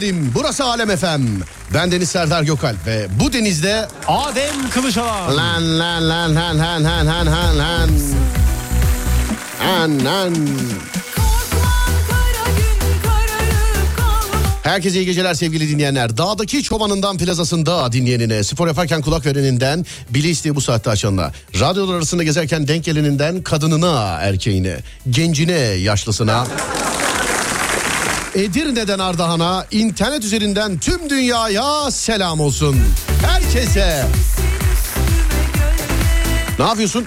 dilerim. Burası Alem FM. Ben Deniz Serdar Gökalp ve bu denizde... Adem Kılıçalan. Lan lan lan lan lan lan lan lan lan. Lan lan. Herkese iyi geceler sevgili dinleyenler. Dağdaki çobanından plazasında dinleyenine, spor yaparken kulak vereninden, bile isteye bu saatte açanına, radyolar arasında gezerken denk geleninden kadınına, erkeğine, gencine, yaşlısına, Edirne'den Ardahan'a, internet üzerinden tüm dünyaya selam olsun. Herkese. Ne yapıyorsun?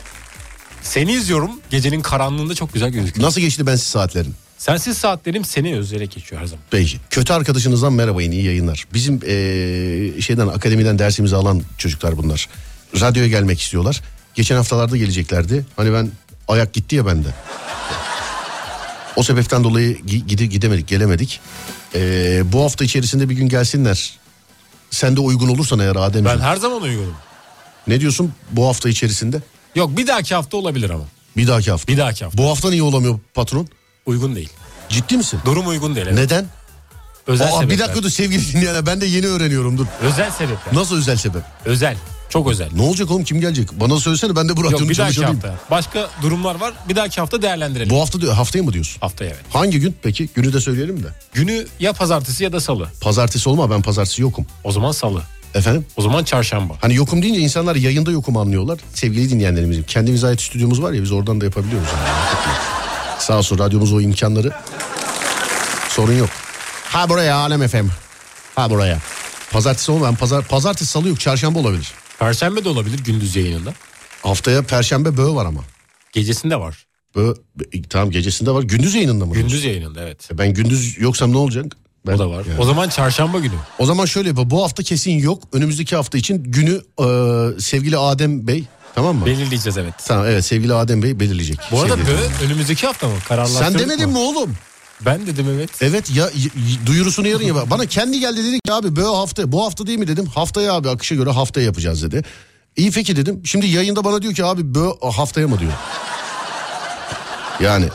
Seni izliyorum. Gecenin karanlığında çok güzel gözüküyor. Nasıl geçti bensiz saatlerin? Sensiz saatlerim seni özleyerek geçiyor her zaman. Peki. Kötü arkadaşınızdan merhaba iyi yayınlar. Bizim eee, şeyden akademiden dersimizi alan çocuklar bunlar. Radyoya gelmek istiyorlar. Geçen haftalarda geleceklerdi. Hani ben ayak gitti ya bende. O sebepten dolayı gi- gide, gidemedik, gelemedik. Eee, bu hafta içerisinde bir gün gelsinler. Sen de uygun olursan eğer Ademciğim. Ben her zaman uygunum. Ne diyorsun bu hafta içerisinde? Yok bir dahaki hafta olabilir ama. Bir dahaki hafta. Bir dahaki hafta. Bu hafta niye olamıyor patron? Uygun değil. Ciddi misin? Durum uygun değil. evet. Neden? Özel Aa, sebepler. bir dakika dur sevgili dinleyenler ben de yeni öğreniyorum dur. Özel sebepler. Nasıl özel sebep? Özel. Çok özel. Ne olacak oğlum kim gelecek? Bana söylesene ben de bu Yok radyonun bir dahaki hafta. Başka durumlar var. Bir dahaki hafta değerlendirelim. Bu hafta diyor, haftaya mı diyorsun? Haftaya evet. Hangi gün peki? Günü de söyleyelim de. Günü ya pazartesi ya da salı. Pazartesi olma ben pazartesi yokum. O zaman salı. Efendim? O zaman çarşamba. Hani yokum deyince insanlar yayında yokum anlıyorlar. Sevgili dinleyenlerimizin. Kendimize ait stüdyomuz var ya biz oradan da yapabiliyoruz. Yani. Sağ olsun radyomuz o imkanları. Sorun yok. Ha buraya Alem FM. Ha buraya. Pazartesi olma ben pazar, pazartesi salı yok çarşamba olabilir. Perşembe de olabilir gündüz yayınında. Haftaya perşembe böğ var ama. Gecesinde var. Böğ, tamam gecesinde var. Gündüz yayınında mı? Gündüz yayınında evet. E Ben gündüz yoksam ne olacak? Ben, O da var. Yani. O zaman çarşamba günü. O zaman şöyle yapalım. Bu hafta kesin yok. Önümüzdeki hafta için günü e, sevgili Adem Bey tamam mı? Belirleyeceğiz evet. Tamam evet sevgili Adem Bey belirleyecek. Bu arada Sevgili- bö önümüzdeki hafta mı? Kararlaştırdık Sen demedin mi oğlum? Ben dedim evet. Evet ya duyurusunu yarın yap. Bana kendi geldi dedi ki abi böyle hafta bu hafta değil mi dedim. Haftaya abi akışa göre haftaya yapacağız dedi. İyi peki dedim. Şimdi yayında bana diyor ki abi böyle haftaya mı diyor. Yani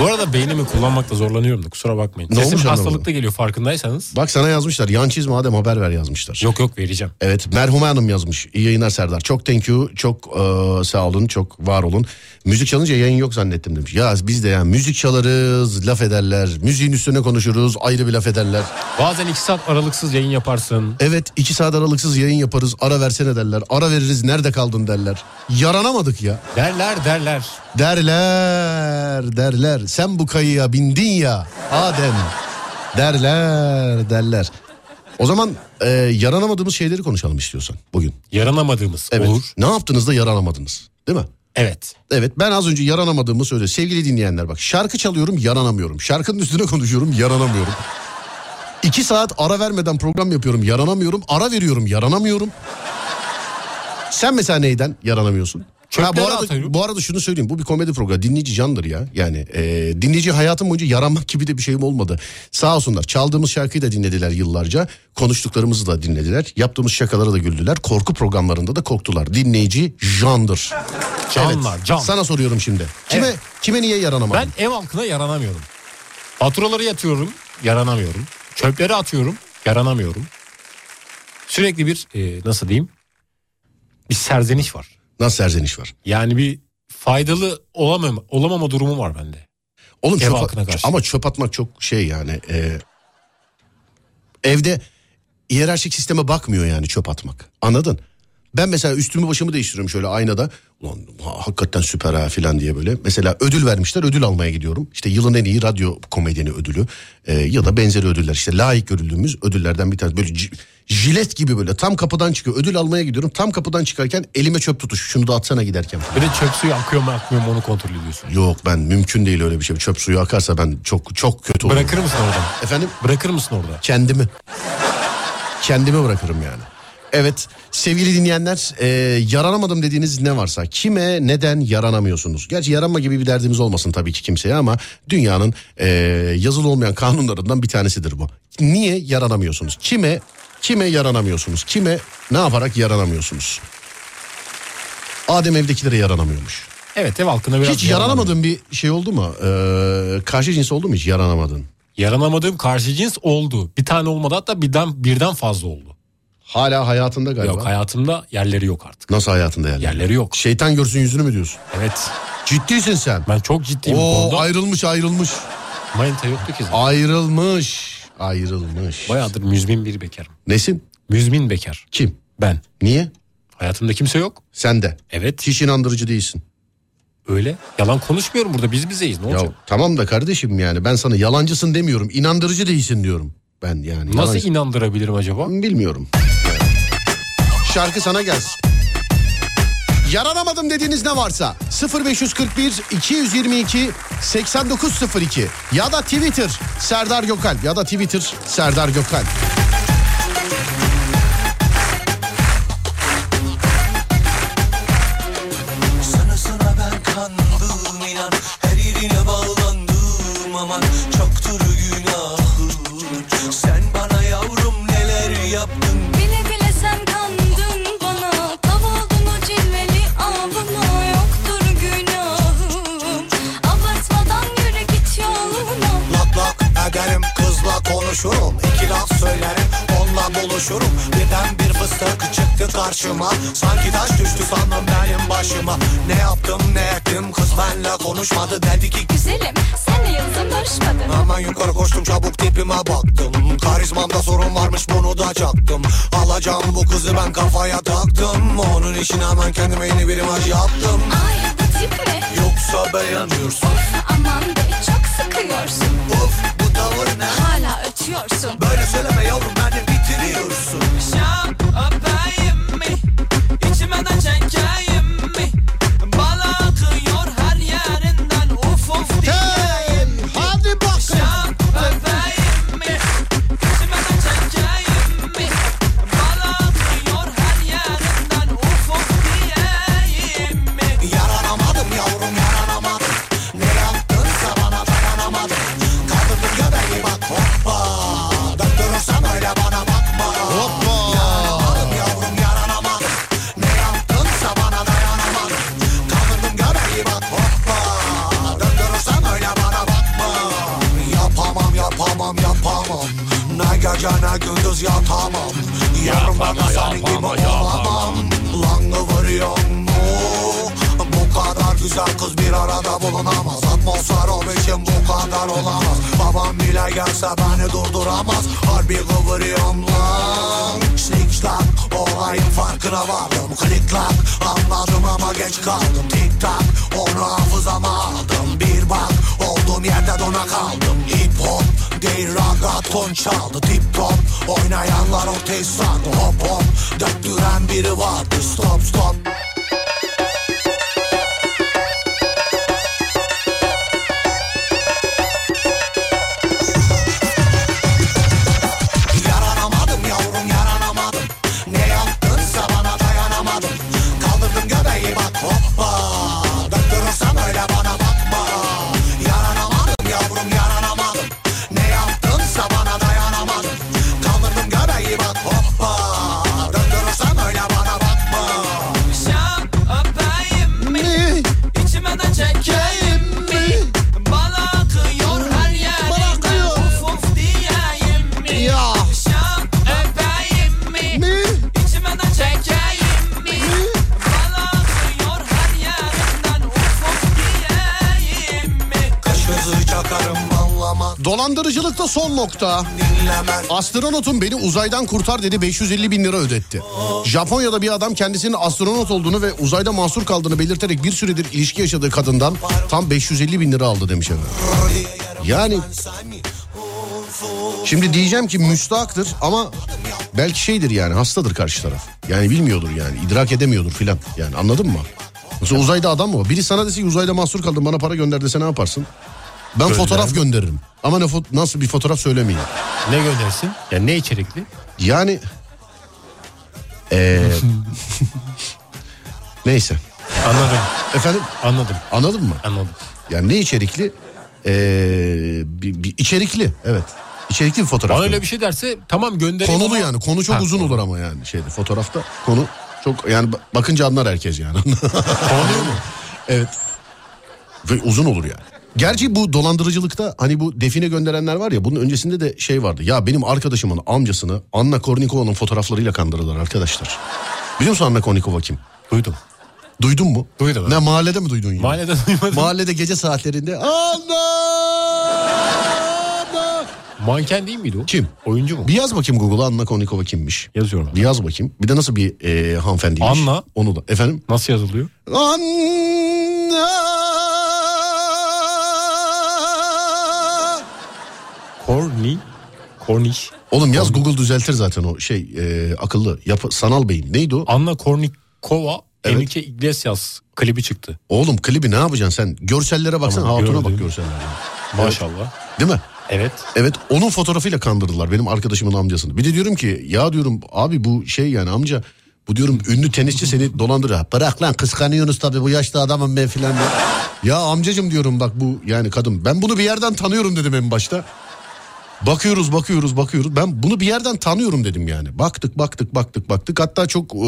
Bu arada beynimi kullanmakta zorlanıyorum da kusura bakmayın. Ne Sesim olmuş hastalıkta geliyor farkındaysanız. bak sana yazmışlar yan çizme Adem haber ver yazmışlar. Yok yok vereceğim. Evet Merhume Hanım yazmış. İyi yayınlar Serdar. Çok thank you. Çok e, sağ olun. Çok var olun. Müzik çalınca yayın yok zannettim demiş. Ya biz de yani müzik çalarız, laf ederler. Müziğin üstüne konuşuruz, ayrı bir laf ederler. Bazen iki saat aralıksız yayın yaparsın. Evet iki saat aralıksız yayın yaparız. Ara versene derler. Ara veririz nerede kaldın derler. Yaranamadık ya. Derler derler. Derler derler. Sen bu kayıya bindin ya Adem. Derler derler. O zaman e, yaranamadığımız şeyleri konuşalım istiyorsan bugün. Yaranamadığımız Evet. olur. Ne yaptınız da yaranamadınız? Değil mi? Evet. Evet ben az önce yaranamadığımı söyle. Sevgili dinleyenler bak şarkı çalıyorum yaranamıyorum. Şarkının üstüne konuşuyorum yaranamıyorum. İki saat ara vermeden program yapıyorum yaranamıyorum. Ara veriyorum yaranamıyorum. Sen mesela neyden yaranamıyorsun? Ha, bu arada atıyorum. bu arada şunu söyleyeyim. Bu bir komedi programı. Dinleyici candır ya. Yani e, dinleyici hayatım boyunca yaranmak gibi de bir şeyim olmadı. Sağ olsunlar. Çaldığımız şarkıyı da dinlediler yıllarca. Konuştuklarımızı da dinlediler. Yaptığımız şakalara da güldüler. Korku programlarında da korktular. Dinleyici jandır. Canlar, can. Sana soruyorum şimdi. Kime Evet. kime niye yaranamadın? Ben ev halkına yaranamıyorum. Faturaları yatıyorum, yaranamıyorum. Çöpleri atıyorum, yaranamıyorum. Sürekli bir e, nasıl diyeyim? Bir serzeniş var. Nasıl serzeniş var? Yani bir faydalı olamam, olamama durumu var bende. Oğlum Ev çöp, halkına karşı. ama çöp atmak çok şey yani. e, evde hiyerarşik sisteme bakmıyor yani çöp atmak. Anladın? Ben mesela üstümü başımı değiştiriyorum şöyle aynada. Ulan ha, hakikaten süper ha filan diye böyle. Mesela ödül vermişler ödül almaya gidiyorum. İşte yılın en iyi radyo komedyeni ödülü. e, ya da benzeri ödüller. İşte layık görüldüğümüz ödüllerden bir tanesi. Böyle jilet gibi böyle tam kapıdan çıkıyor. Ödül almaya gidiyorum. Tam kapıdan çıkarken elime çöp tutuş. Şunu da atsana giderken. Bir de çöp suyu akıyor mu akmıyor mu onu kontrol ediyorsun. Yok ben mümkün değil öyle bir şey. Çöp suyu akarsa ben çok çok kötü olurum. Bırakır mısın orada? Efendim? Bırakır mısın orada? Kendimi. Kendimi bırakırım yani. Evet sevgili dinleyenler e, yaranamadım dediğiniz ne varsa kime neden yaranamıyorsunuz? Gerçi yaranma gibi bir derdimiz olmasın tabii ki kimseye ama dünyanın e, yazılı olmayan kanunlarından bir tanesidir bu. Niye yaranamıyorsunuz? Kime kime yaranamıyorsunuz? Kime ne yaparak yaranamıyorsunuz? Adem evdekilere yaranamıyormuş. Evet ev halkına biraz Hiç yaranamadığın bir şey oldu mu? Ee, karşı cins oldu mu hiç yaranamadın? Yaranamadığım karşı cins oldu. Bir tane olmadı hatta birden birden fazla oldu. Hala hayatında galiba. Yok hayatımda yerleri yok artık. Nasıl hayatında yerleri? Yerleri yok. Şeytan görsün yüzünü mü diyorsun? Evet. Ciddisin sen. Ben çok ciddiyim bu Oo, konuda. ayrılmış ayrılmış. Manita yoktu ki zaten. Ayrılmış. Ayrılmış. Bayağıdır müzmin bir bekarım. Nesin? Müzmin bekar. Kim? Ben. Niye? Hayatımda kimse yok. Sen de. Evet Hiç inandırıcı değilsin. öyle. Yalan konuşmuyorum burada biz bizeyiz ne Ya olacak? tamam da kardeşim yani ben sana yalancısın demiyorum. inandırıcı değilsin diyorum. Ben yani. Nasıl yalancı- inandırabilirim acaba? Bilmiyorum. Şarkı sana gelsin. Yaranamadım dediğiniz ne varsa 0541 222 8902 ya da Twitter Serdar Gökalp ya da Twitter Serdar Gökalp. Konuşurum. İki laf söylerim onunla buluşurum. Birden bir fıstık çıktı karşıma. Sanki taş düştü sandım benim başıma. Ne yaptım ne ettim? Kız benle konuşmadı. Dedi ki Güzelim senle yıldızım barışmadı Hemen yukarı koştum çabuk tipime baktım. Karizmamda sorun varmış bunu da çaktım. Alacağım bu kızı ben kafaya taktım. Onun için hemen kendime yeni bir imaj yaptım. Ay bu tip mi? Yoksa beğenmiyorsun. Aman be çok sıkıyorsun. Of tavır Hala ötüyorsun Böyle söyleme yavrum beni bitiriyorsun Şam öpeyim mi? İçmeden çekeyim mi? Güzel kız bir arada bulunamaz. Atmosfer o biçim bu kadar olamaz. Babam bile gelse beni durduramaz. Harbi kıvırıyorum lan. Snik şlak olayın farkına vardım. Klik klak anladım ama geç kaldım. Tik tak onu hafızama aldım. Bir bak olduğum yerde dona kaldım. Hip hop değil ragaton çaldı. Tip top oynayanlar ortaya sandı Hop hop döktüren biri vardı. Stop stop Dolandırıcılıkta son nokta. Astronotun beni uzaydan kurtar dedi 550 bin lira ödetti. Japonya'da bir adam kendisinin astronot olduğunu ve uzayda mahsur kaldığını belirterek bir süredir ilişki yaşadığı kadından tam 550 bin lira aldı demiş efendim. Yani şimdi diyeceğim ki müstahaktır ama belki şeydir yani hastadır karşı taraf. Yani bilmiyordur yani idrak edemiyordur filan yani anladın mı? Mesela uzayda adam mı? Biri sana dese ki uzayda mahsur kaldım bana para gönder dese ne yaparsın? Ben Gönder. fotoğraf gönderirim. Ama ne fo- nasıl bir fotoğraf söylemeyin. Ne göndersin? Yani ne içerikli? Yani eee neyse. Anladım. Efendim Anladım. anladın mı? Anladım. Yani ne içerikli? Eee bir, bir içerikli evet. İçerikli bir fotoğraf. Bana öyle bir şey derse tamam göndereyim Konulu ama- yani konu çok Ha, uzun konu. olur ama yani şeyde fotoğrafta konu çok yani ba- bakınca anlar herkes yani. Konuyu mu? evet. Ve uzun olur yani. Gerçi bu dolandırıcılıkta hani bu define gönderenler var ya bunun öncesinde de şey vardı. Ya benim arkadaşımın amcasını Anna Kornikova'nın fotoğraflarıyla kandırdılar arkadaşlar. Biliyor musun Anna Kornikova kim? Duydum. Duydun mu? Duydum. Ne mahallede mi duydun yine? Mahallede duymadım. Mahallede gece saatlerinde Anna! Manken değil miydi o? Kim? Oyuncu mu? Bir yaz bakayım Google'a Anna Kornikova kimmiş? Yazıyorum. Bir yaz bakayım. Bir de nasıl bir e, hanımefendiymiş? Anna. Onu da. Efendim? Nasıl yazılıyor? Anna. Korni. Korniş. Oğlum yaz Google düzeltir zaten o şey e, akıllı yapı sanal beyin. Neydi o? Anna Kornikova Evet. Enrique Iglesias klibi çıktı. Oğlum klibi ne yapacaksın sen? Görsellere baksana Tamam, hatuna bak görsellere. Maşallah. Değil mi? Evet. Evet onun fotoğrafıyla kandırdılar benim arkadaşımın amcasını. Bir de diyorum ki ya diyorum abi bu şey yani amca bu diyorum ünlü tenisçi seni dolandırıyor. Bırak lan kıskanıyorsunuz tabii bu yaşlı adamım ben filan. Ya amcacım diyorum bak bu yani kadın ben bunu bir yerden tanıyorum dedim en başta. Bakıyoruz bakıyoruz bakıyoruz ben bunu bir yerden tanıyorum dedim yani. Baktık baktık baktık baktık hatta çok e,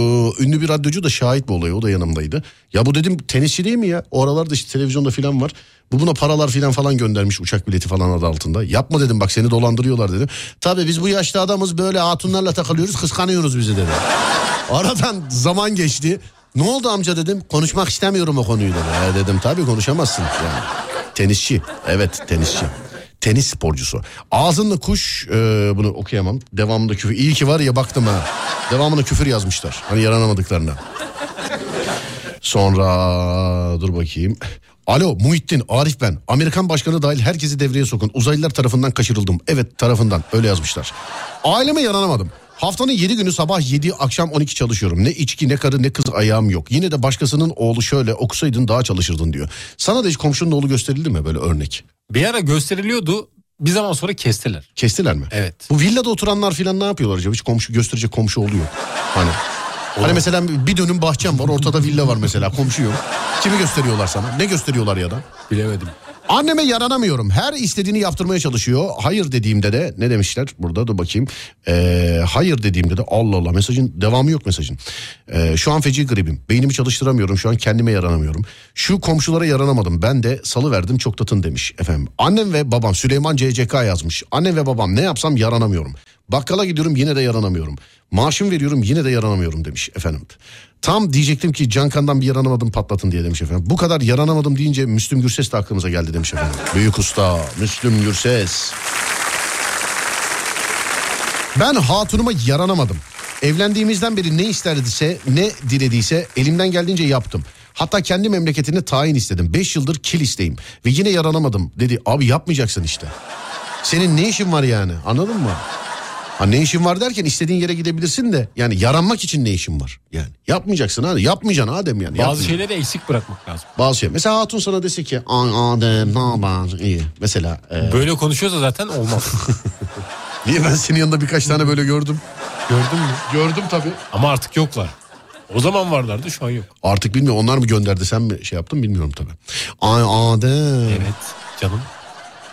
ünlü bir radyocu da şahit bu olaya o da yanımdaydı. Ya bu dedim tenisçi değil mi ya? O aralarda işte televizyonda filan var. Bu buna paralar filan falan göndermiş uçak bileti falan adı altında. Yapma dedim bak seni dolandırıyorlar dedim. Tabii biz bu yaşlı adamız böyle hatunlarla takılıyoruz kıskanıyoruz bizi dedi. Aradan zaman geçti. Ne oldu amca dedim. Konuşmak istemiyorum o konuyu dedi. "E," dedim tabii konuşamazsın yani. Tenisçi. Evet tenisçi. Tenis sporcusu. Ağzınla kuş e, bunu okuyamam. Devamında küfür. İyi ki var ya baktım ha. Devamında küfür yazmışlar. Hani yaranamadıklarına. Sonra dur bakayım. Alo Muhittin Arif ben. Amerikan başkanı dahil herkesi devreye sokun. Uzaylılar tarafından kaçırıldım. Evet tarafından öyle yazmışlar. Aileme yaranamadım. Haftanın 7 günü sabah 7 akşam 12 çalışıyorum. Ne içki ne karı ne kız ayağım yok. Yine de başkasının oğlu şöyle okusaydın daha çalışırdın diyor. Sana da hiç komşunun oğlu gösterildi mi böyle örnek? Bir ara gösteriliyordu. Bir zaman sonra kestiler. Kestiler mi? Evet. Bu villada oturanlar filan ne yapıyorlar acaba? Hiç komşu gösterecek komşu oluyor. Hani Hani mesela bir dönüm bahçem var ortada villa var mesela komşu yok. Kimi gösteriyorlar sana? Ne gösteriyorlar ya da? Bilemedim. Anneme yaranamıyorum. Her istediğini yaptırmaya çalışıyor. Hayır dediğimde de ne demişler? Burada da bakayım. Ee, hayır dediğimde de Allah Allah mesajın devamı yok mesajın. Ee, şu an feci gribim. Beynimi çalıştıramıyorum. Şu an kendime yaranamıyorum. Şu komşulara yaranamadım. Ben de salı verdim çok tatın demiş efendim. Annem ve babam Süleyman CCK yazmış. Annem ve babam ne yapsam yaranamıyorum. Bakkala gidiyorum yine de yaranamıyorum. Maaşım veriyorum yine de yaranamıyorum demiş efendim. Tam diyecektim ki Cankan'dan bir yaranamadım patlatın diye demiş efendim. Bu kadar yaranamadım deyince Müslüm Gürses de aklımıza geldi demiş efendim. Büyük usta Müslüm Gürses. Ben hatunuma yaranamadım. Evlendiğimizden beri ne isterdiyse ne dilediyse elimden geldiğince yaptım. Hatta kendi memleketine tayin istedim. 5 yıldır kilisteyim ve yine yaranamadım dedi. Abi yapmayacaksın işte. Senin ne işin var yani anladın mı? Ha ne işin var derken istediğin yere gidebilirsin de yani yaranmak için ne işin var? Yani yapmayacaksın hadi yapmayacaksın Adem yani. Bazı şeyleri eksik bırakmak lazım. Bazı şey. Mesela hatun sana dese ki "Ay Adem ne haber iyi. Mesela e, Böyle konuşuyorsa zaten olmaz. niye ben senin yanında birkaç tane böyle gördüm. Gördün mü? Gördüm tabii. Ama artık yoklar. O zaman varlardı şu an yok. Artık bilmiyorum onlar mı gönderdi sen mi şey yaptın bilmiyorum tabii. Ay Adem. Evet canım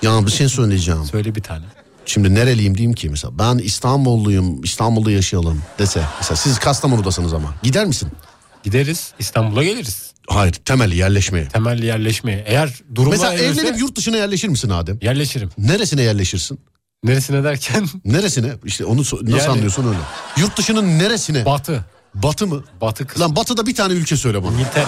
Ya bir şey söyleyeceğim. söyle bir tane. Şimdi nereliyim diyeyim ki mesela ben İstanbulluyum İstanbul'da yaşayalım dese. Mesela siz Kastamonu'dasınız ama gider misin? Gideriz İstanbul'a geliriz. Hayır temelli yerleşmeye. Temelli yerleşmeye. Eğer durumlar Mesela el verirse evlenip yurt dışına yerleşir misin Adem? yerleşirim. Neresine yerleşirsin? Neresine derken Neresine? İşte onu so- nasıl Yani- anlıyorsun öyle. Yurt dışının neresine? batı. Batı mı? Batı kısmı. Lan batıda bir tane ülke söyle bana. İngiltere.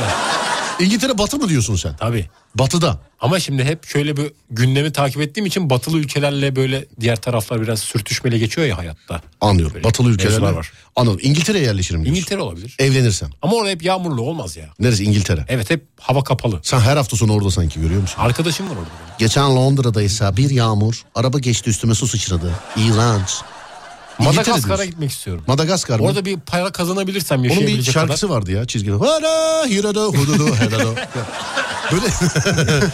İngiltere batı mı diyorsun sen? Tabii. Batıda. Ama şimdi hep şöyle bir gündemi takip ettiğim için batılı ülkelerle böyle diğer taraflar biraz sürtüşmeli geçiyor ya hayatta. Anlıyorum. Böyle Batılı ülkeler mevzular var. Anladım. İngiltere'ye yerleşirim diyorsun. İngiltere olabilir. Evlenirsem. Ama orada hep yağmurlu olmaz ya. Neresi İngiltere? Evet hep hava kapalı. Sen her hafta sonu orada sanki görüyor musun? Arkadaşım var orada. Geçen Londra'daysa bir yağmur. Araba geçti üstüme su sıçradı. İğrenç. Madagaskara gitmek istiyorum. Madagaskar mı? Orada bir para kazanabilirsem Onun bir şarkısı vardı ya çizgide. Hara, hirado, hududu, herado. Böyle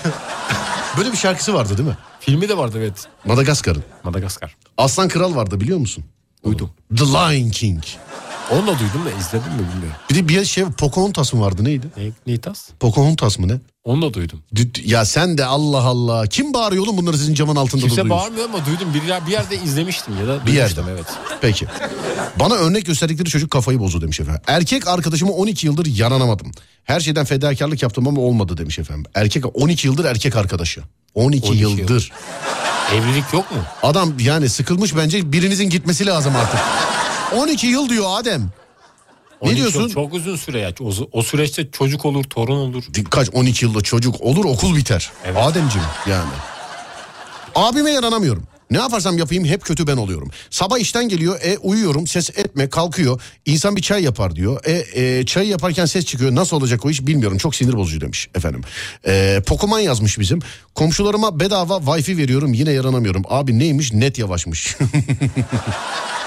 Böyle bir şarkısı vardı değil mi? Filmi de vardı evet. Madagaskar''ın. Madagaskar. Aslan Kral vardı biliyor musun? Duydum. The Lion King. Onu da duydum da izledim mi bilmiyorum. Bir de bir şey Pocahontas mı vardı neydi? Ne, Neytas? Pocahontas mı ne? Onu da duydum. Ya sen de Allah Allah. Kim bağırıyor oğlum bunları sizin camın altında da Kimse duyuyorsun? bağırmıyor ama duydum. Bir, yer- bir yerde izlemiştim ya da Bir yerde. evet. Peki. Bana örnek gösterdikleri çocuk kafayı bozdu demiş efendim. Erkek arkadaşıma 12 yıldır yaranamadım. Her şeyden fedakarlık yaptım ama olmadı demiş efendim. Erkek 12 yıldır erkek arkadaşı. 12, 12 yıl. yıldır. Evlilik yok mu? Adam yani sıkılmış bence birinizin gitmesi lazım artık. 12 yıl diyor Adem. 12 yıl diyorsun? Çok uzun süre ya. O, o süreçte çocuk olur, torun olur. Kaç 12 yılda çocuk olur okul biter. Evet. Ademciğim yani. Abime yaranamıyorum. Ne yaparsam yapayım hep kötü ben oluyorum. Sabah işten geliyor, e uyuyorum, ses etme, kalkıyor. İnsan bir çay yapar diyor. E, e çay yaparken ses çıkıyor. Nasıl olacak o iş bilmiyorum. Çok sinir bozucu demiş efendim. E, Pokemon yazmış bizim. Komşularıma bedava wifi veriyorum yine yaranamıyorum. Abi neymiş? Net yavaşmış.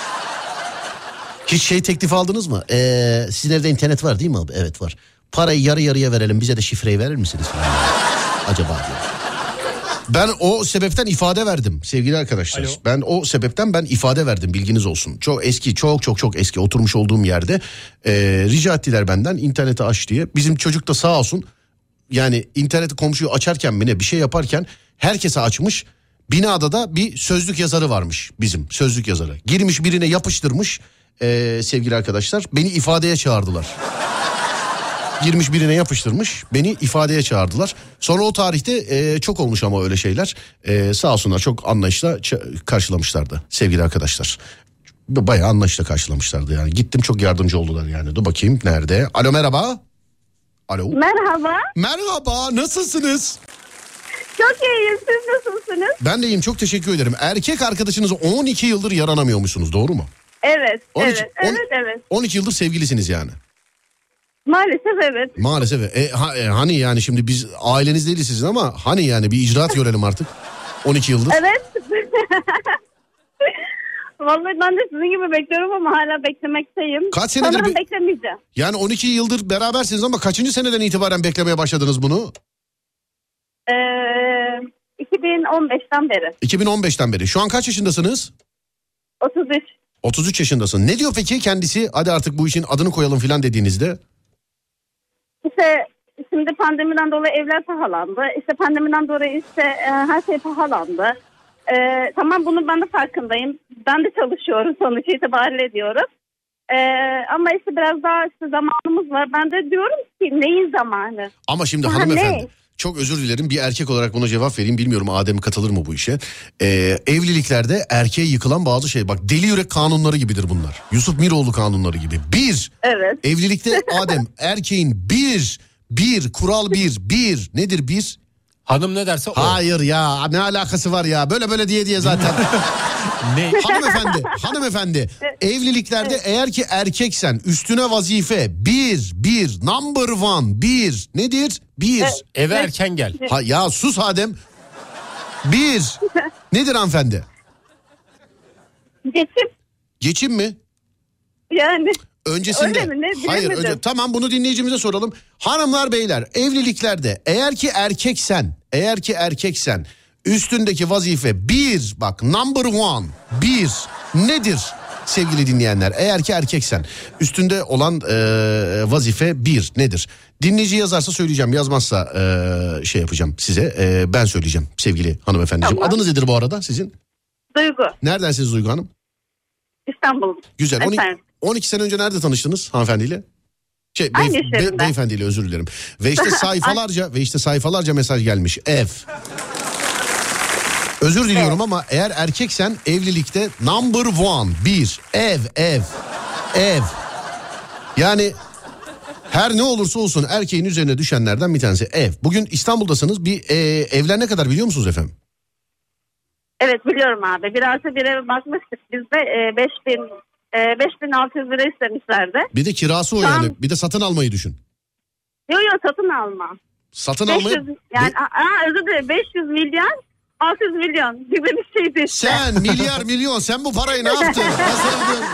Hiç şey teklif aldınız mı? Ee, sizin evde internet var değil mi abi? Evet var. Parayı yarı yarıya verelim bize de şifreyi verir misiniz? Acaba diyor. Ben o sebepten ifade verdim sevgili arkadaşlar. Alo. Ben o sebepten ben ifade verdim bilginiz olsun. Çok eski çok çok çok eski oturmuş olduğum yerde e, rica ettiler benden interneti aç diye. Bizim çocuk da sağ olsun yani interneti komşuyu açarken mi ne bir şey yaparken herkese açmış. Binada da bir sözlük yazarı varmış bizim sözlük yazarı. Girmiş birine yapıştırmış e, sevgili arkadaşlar beni ifadeye çağırdılar. Girmiş birine yapıştırmış beni ifadeye çağırdılar. Sonra o tarihte e, çok olmuş ama öyle şeyler. E, sağ olsunlar çok anlayışla karşılamışlardı sevgili arkadaşlar. Bayağı anlayışla karşılamışlardı yani. Gittim çok yardımcı oldular yani. Dur bakayım nerede? Alo merhaba. Alo. Merhaba. Merhaba nasılsınız? Çok iyiyim. Siz nasılsınız? Ben de iyiyim çok teşekkür ederim. Erkek arkadaşınız 12 yıldır yaranamıyormuşsunuz doğru mu? Evet. 12, evet. on- Evet. Evet. 12 yıldır sevgilisiniz yani. Maalesef evet. Maalesef. E, ha- e, hani yani şimdi biz aileniz değiliz sizin ama hani yani bir icraat görelim artık. 12 yıldır. Evet. Vallahi ben de sizin gibi bekliyorum ama hala beklemekteyim. Kaç senedir Sanırım be- beklemeyeceğim. Yani 12 yıldır berabersiniz ama kaçıncı seneden itibaren beklemeye başladınız bunu? Ee, 2015'ten beri. 2015'ten beri. Şu an kaç yaşındasınız? 33. 33 yaşındasın. Ne diyor peki kendisi? Hadi artık bu işin adını koyalım filan dediğinizde. İşte şimdi pandemiden dolayı evler pahalandı. İşte pandemiden dolayı işte e, her şey pahalandı. E, tamam bunun ben de farkındayım. Ben de çalışıyorum sonuç itibariyle diyorum. E, ama işte biraz daha işte zamanımız var. Ben de diyorum ki neyin zamanı? Ama şimdi Ha, hanımefendi ne? Çok özür dilerim bir erkek olarak buna cevap vereyim bilmiyorum Adem katılır mı bu işe. Ee, evliliklerde erkeğe yıkılan bazı şey bak deli yürek kanunları gibidir bunlar. Yusuf Miroğlu kanunları gibi. Bir Evet. evlilikte Adem erkeğin bir bir kural bir bir nedir bir? Hanım ne derse o. Hayır ya ne alakası var ya böyle böyle diye diye zaten. Ne? hanımefendi hanımefendi evliliklerde eğer ki erkeksen üstüne vazife bir bir number one bir nedir? Bir. Eve erken gel. Ha, ya sus Adem. Bir. Nedir hanımefendi? Geçim Geçim mi? yani. Öncesinde. Öyle mi? Ne? Hayır Bilemedim. önce tamam bunu dinleyicimize soralım. Hanımlar beyler evliliklerde eğer ki erkeksen eğer ki erkeksen üstündeki vazife bir bak number one bir nedir sevgili dinleyenler eğer ki erkeksen üstünde olan e, vazife bir nedir? Dinleyici yazarsa söyleyeceğim yazmazsa e, şey yapacağım size e, ben söyleyeceğim sevgili hanımefendiciğim. Tamam. Adınız nedir bu arada sizin? Duygu. Neredensiniz Duygu Hanım? İstanbul. Güzel. 12, Efendim? 12 sene önce nerede tanıştınız hanımefendiyle? Şey, Aynı iş yerinde. beyefendiyle özür dilerim. Ve işte sayfalarca ve işte sayfalarca mesaj gelmiş. Ev. Özür diliyorum ama eğer erkeksen evlilikte number one bir ev ev ev. Yani Her ne olursa olsun erkeğin üzerine düşenlerden bir tanesi ev. Bugün İstanbul'dasınız. Bir e, evler ne kadar biliyor musunuz efendim? Evet biliyorum abi. Bir artı bir eve bakmıştık biz de e, 5000 e, 5600 lira istemişlerdi. Bir de kirası o yani. Bir de satın almayı düşün. Yok yok satın alma. Satın 500 almayı... yani Be- aa, özür dilerim 500 milyon 600 milyon gibi bir şeydi işte. Sen milyar milyon sen bu parayı ne yaptın? Ben sana diyorum,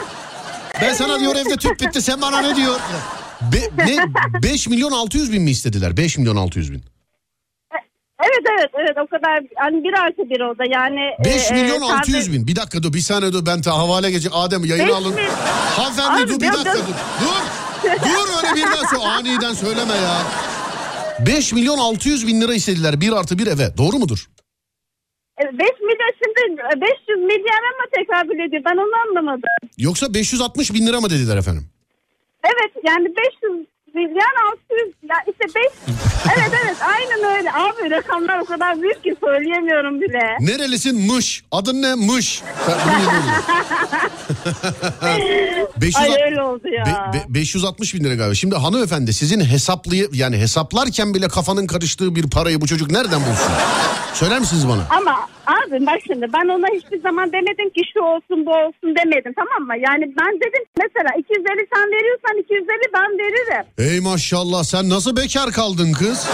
ben sana diyor evde tüp bitti sen bana ne diyor? Be, ne 5 milyon 600 bin mi istediler? 5 milyon 600 bin. Evet evet evet o kadar hani bir artı bir o da yani. 5 e, milyon e, 600 tabii- bin. Bir dakika dur bir saniye dur ben ta havale gelecek. Adem yayını alın. mil- Hanımefendi Abi, dur bir dakika dur. Dur. dur öyle birden söyle. Aniden söyleme ya. 5 milyon 600 bin lira istediler bir artı bir eve. Doğru mudur? 5 milyon şimdi 500 milyara mı tekabül ediyor ben onu anlamadım. Yoksa 560 bin lira mı dediler efendim? Evet yani 500 milyon 600 ya işte 5 evet evet aynen öyle abi rakamlar o kadar büyük ki söyleyemiyorum bile. Nerelisin? Mış. Adın ne? Mış. Ben bunu yemiyorum. 500 Ay öyle oldu ya. Be- be- 560 bin lira galiba. Şimdi hanımefendi sizin hesaplayı yani hesaplarken bile kafanın karıştığı bir parayı bu çocuk nereden bulsun? Söyler misiniz bana? Ama abi bak şimdi ben ona hiçbir zaman demedim ki şu olsun bu olsun demedim tamam mı? Yani ben dedim mesela 250 sen veriyorsan 250 ben veririm. Ey maşallah sen nasıl bekar kaldın kız?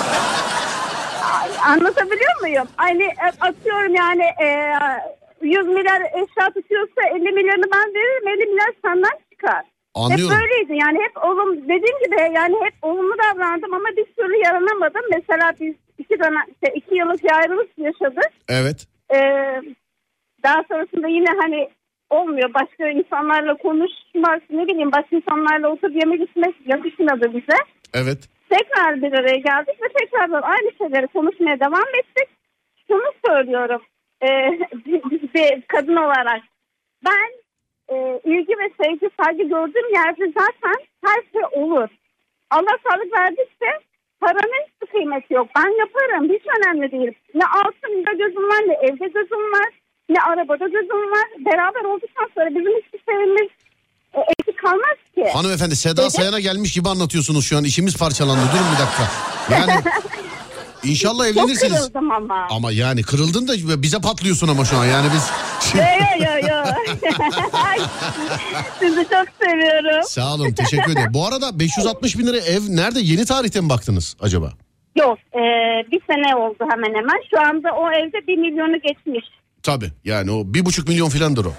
Anlatabiliyor muyum? Hani e, atıyorum yani e, 100 milyar eşya tutuyorsa 50 milyonu ben veririm 50 milyar senden çıkar. Anlıyorum. Hep böyleydi yani hep olum dediğim gibi yani hep olumlu davrandım ama bir türlü yaranamadım. Mesela biz iki, dönem, işte iki yıllık ayrılık yaşadık. Evet. Ee, daha sonrasında yine hani olmuyor. Başka insanlarla konuşmak ne bileyim başka insanlarla oturup yemek içmek yakışmadı bize. Evet. Tekrar bir araya geldik ve tekrardan aynı şeyleri konuşmaya devam ettik. Şunu söylüyorum e, bir, bir kadın olarak ben e, ilgi ve sevgi saygı gördüğüm yerde zaten her şey olur. Allah sağlık verdikçe paranın hiç kıymeti yok. Ben yaparım hiç önemli değil. Ne altında gözüm var ne evde gözüm var ne arabada gözüm var. Beraber olduktan sonra bizim hiçbir şeyimiz e, eksik kalmaz ki. Hanımefendi Seda Dedi. Sayan'a gelmiş gibi anlatıyorsunuz şu an. İşimiz parçalandı. Durun bir dakika. Yani inşallah Çok evlenirsiniz. kırıldım ama. Ama yani kırıldın da bize patlıyorsun ama şu an. Yani biz... Yo yo yo yo. Sizi çok seviyorum. Sağ olun teşekkür ederim. Bu arada 560 bin lira ev nerede? Yeni tarihte mi baktınız acaba? Yok e, bir sene oldu hemen hemen. Şu anda o evde bir milyonu geçmiş. Tabii yani o bir buçuk milyon filandır o.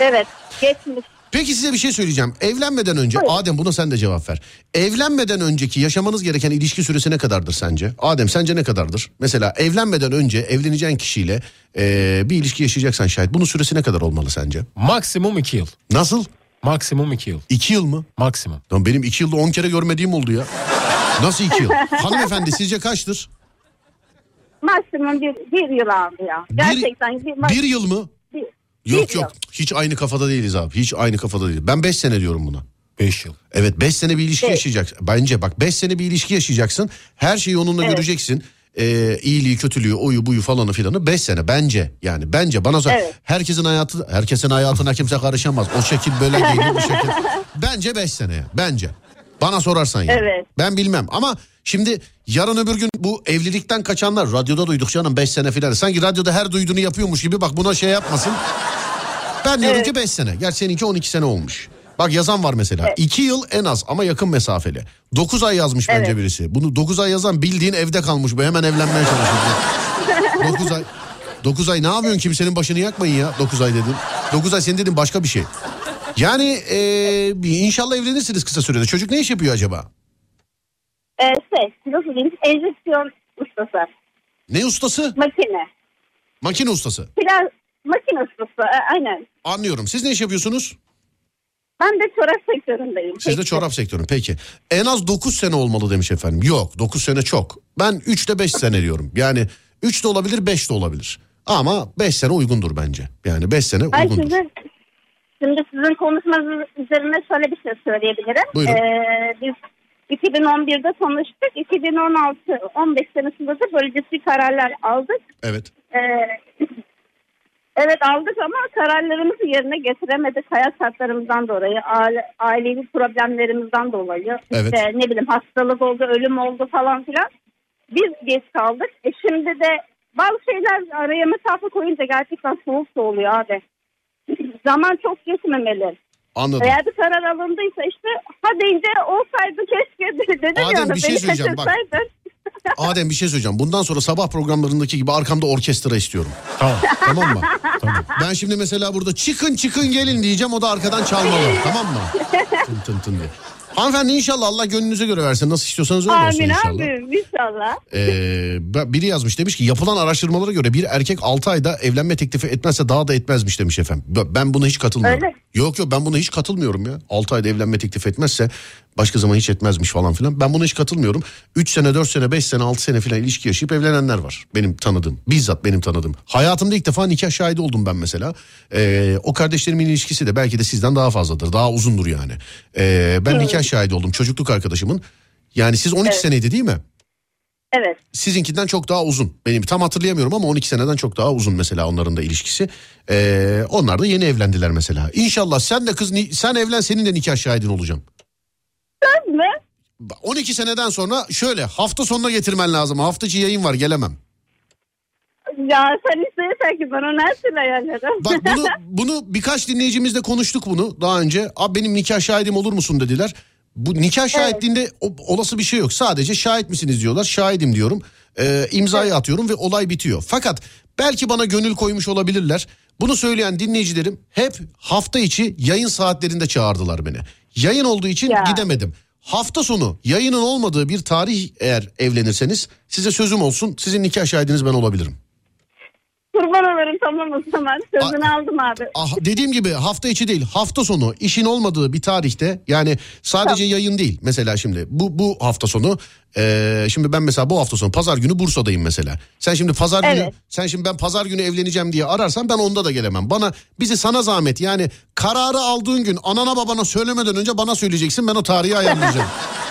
Evet geçmiş. Peki size bir şey söyleyeceğim. Evlenmeden önce Buyurun. Adem buna sen de cevap ver. Evlenmeden önceki yaşamanız gereken ilişki süresi ne kadardır sence? Adem sence ne kadardır? Mesela evlenmeden önce evleneceğin kişiyle eee, bir ilişki yaşayacaksan şayet bunun süresi ne kadar olmalı sence? Maksimum 2 yıl. Nasıl? Maksimum 2 yıl. İki yıl mı? Maksimum. Lan benim iki yılda on kere görmediğim oldu ya. Nasıl iki yıl? Hanımefendi sizce kaçtır? Maksimum bir, bir yıl aldı ya. Gerçekten bir, Bir yıl mı? Yok bir yok hiç aynı kafada değiliz abi. Hiç aynı kafada değiliz. Ben 5 sene diyorum buna. 5 yıl. Evet 5 sene bir ilişki Evet. yaşayacaksın. Bence bak 5 sene bir ilişki yaşayacaksın. Her şeyi onunla Evet. göreceksin. Ee, iyiliği, kötülüğü, oyu, buyu falanı filanı 5 sene bence. Yani bence bana sor. Evet. Herkesin hayatı herkesin hayatına kimse karışamaz. O şekil böyle değil bu şekil. Bence 5 sene. Bence. Bana sorarsan yani. Evet. Ben bilmem ama şimdi yarın öbür gün bu evlilikten kaçanlar radyoda duyduk canım 5 sene filan. Sanki radyoda her duyduğunu yapıyormuş gibi bak buna şey yapmasın. Ben diyorum Evet. ki 5 sene. Gerçi seninki 12 sene olmuş. Bak yazan var mesela. 2 yıl en az ama yakın mesafeli. 9 ay yazmış bence Evet. birisi. Bunu 9 ay yazan bildiğin evde kalmış. Bu hemen evlenmeye çalışıyor. 9 ay. 9 ay ne yapıyorsun kimsenin başını yakmayın ya 9 ay dedim. 9 ay senin dedim başka bir şey. Yani eee, inşallah evlenirsiniz kısa sürede. Çocuk ne iş yapıyor acaba? E, şey nasıl diyeyim enjeksiyon ustası. Ne ustası? Makine. Makine ustası. Biraz makine ustası e, aynen. Anlıyorum. Siz ne iş yapıyorsunuz? Ben de çorap sektöründeyim. Siz de çorap sektörü. Peki. En az 9 sene olmalı demiş efendim. Yok 9 sene çok. Ben 3 ile 5 sene diyorum. Yani 3 de olabilir 5 de olabilir. Ama 5 sene uygundur bence. Yani 5 sene Ay uygundur. şimdi sizin konuşmanız üzerine şöyle bir şey söyleyebilirim. Buyurun. Ee, biz 2011'de tanıştık. 2016 15 senesinde de bölgesi kararlar aldık. Evet. Ee, Evet aldık ama kararlarımızı yerine getiremedik hayat şartlarımızdan dolayı, aile, ailevi problemlerimizden dolayı. Evet. İşte ne bileyim hastalık oldu, ölüm oldu falan filan. Biz geç kaldık. E şimdi de bazı şeyler araya mesafe koyunca gerçekten soğuk oluyor abi. Zaman çok geçmemeli. Anladım. Eğer bir karar alındıysa işte ha deyince olsaydı keşke dedim Adem, yani bir şey söyleyeceğim, bak. Adem bir şey söyleyeceğim. Bundan sonra sabah programlarındaki gibi arkamda orkestra istiyorum. Tamam. Tamam mı? tamam. Ben şimdi mesela burada çıkın çıkın gelin diyeceğim o da arkadan çalmalı. tamam mı? Tın tın tın diye. Hanımefendi inşallah Allah gönlünüze göre versin. Nasıl istiyorsanız öyle olsun Amin inşallah. abi inşallah. Ee, biri yazmış demiş ki yapılan araştırmalara göre bir erkek 6 ayda evlenme teklifi etmezse daha da etmezmiş demiş efendim. Ben- Ben buna hiç katılmıyorum. Öyle. Yok yok ben buna hiç katılmıyorum ya. 6 ayda evlenme teklif etmezse başka zaman hiç etmezmiş falan filan. Ben buna hiç katılmıyorum. 3 sene 4 sene 5 sene 6 sene filan ilişki yaşayıp evlenenler var. Benim tanıdığım. Bizzat benim tanıdığım. Hayatımda ilk defa nikah şahidi oldum ben mesela. Ee, o kardeşlerimin ilişkisi de belki de sizden daha fazladır. Daha uzundur yani. Ee, ben nikah şahidi oldum. Çocukluk arkadaşımın. Yani siz 12 seneydi değil mi? Evet. sizinkinden çok daha uzun. Benim tam hatırlayamıyorum ama 12 seneden çok daha uzun mesela onların da ilişkisi. Ee, onlar da yeni evlendiler mesela. İnşallah sen de kız sen evlen senin de nikah şahidin olacağım. Söz mü? 12 seneden sonra şöyle hafta sonuna getirmen lazım. Hafta içi yayın var gelemem. Ya sen istersen ki ben onu her türlü ayarlarım. Bak bunu bunu birkaç dinleyicimizle konuştuk bunu daha önce. Abi benim nikah şahidim olur musun dediler. Bu nikah şahitliğinde o- olası bir şey yok. Sadece şahit misiniz diyorlar. Şahidim diyorum. Ee, imzayı atıyorum ve olay bitiyor. Fakat belki bana gönül koymuş olabilirler. Bunu söyleyen dinleyicilerim hep hafta içi yayın saatlerinde çağırdılar beni. Yayın olduğu için Ya. gidemedim. Hafta sonu yayının olmadığı bir tarih eğer evlenirseniz size sözüm olsun. Sizin nikah şahidiniz ben olabilirim. Kurban olurum tamam o zaman. Sözünü aldım abi. Ah, dediğim gibi hafta içi değil hafta sonu işin olmadığı bir tarihte yani sadece yayın değil mesela şimdi bu bu hafta sonu eee, şimdi ben mesela bu hafta sonu pazar günü Bursa'dayım mesela sen şimdi pazar günü Evet. sen şimdi ben pazar günü evleneceğim diye ararsan ben onda da gelemem bana bizi sana zahmet yani kararı aldığın gün anana babana söylemeden önce bana söyleyeceksin ben o tarihi ayarlayacağım.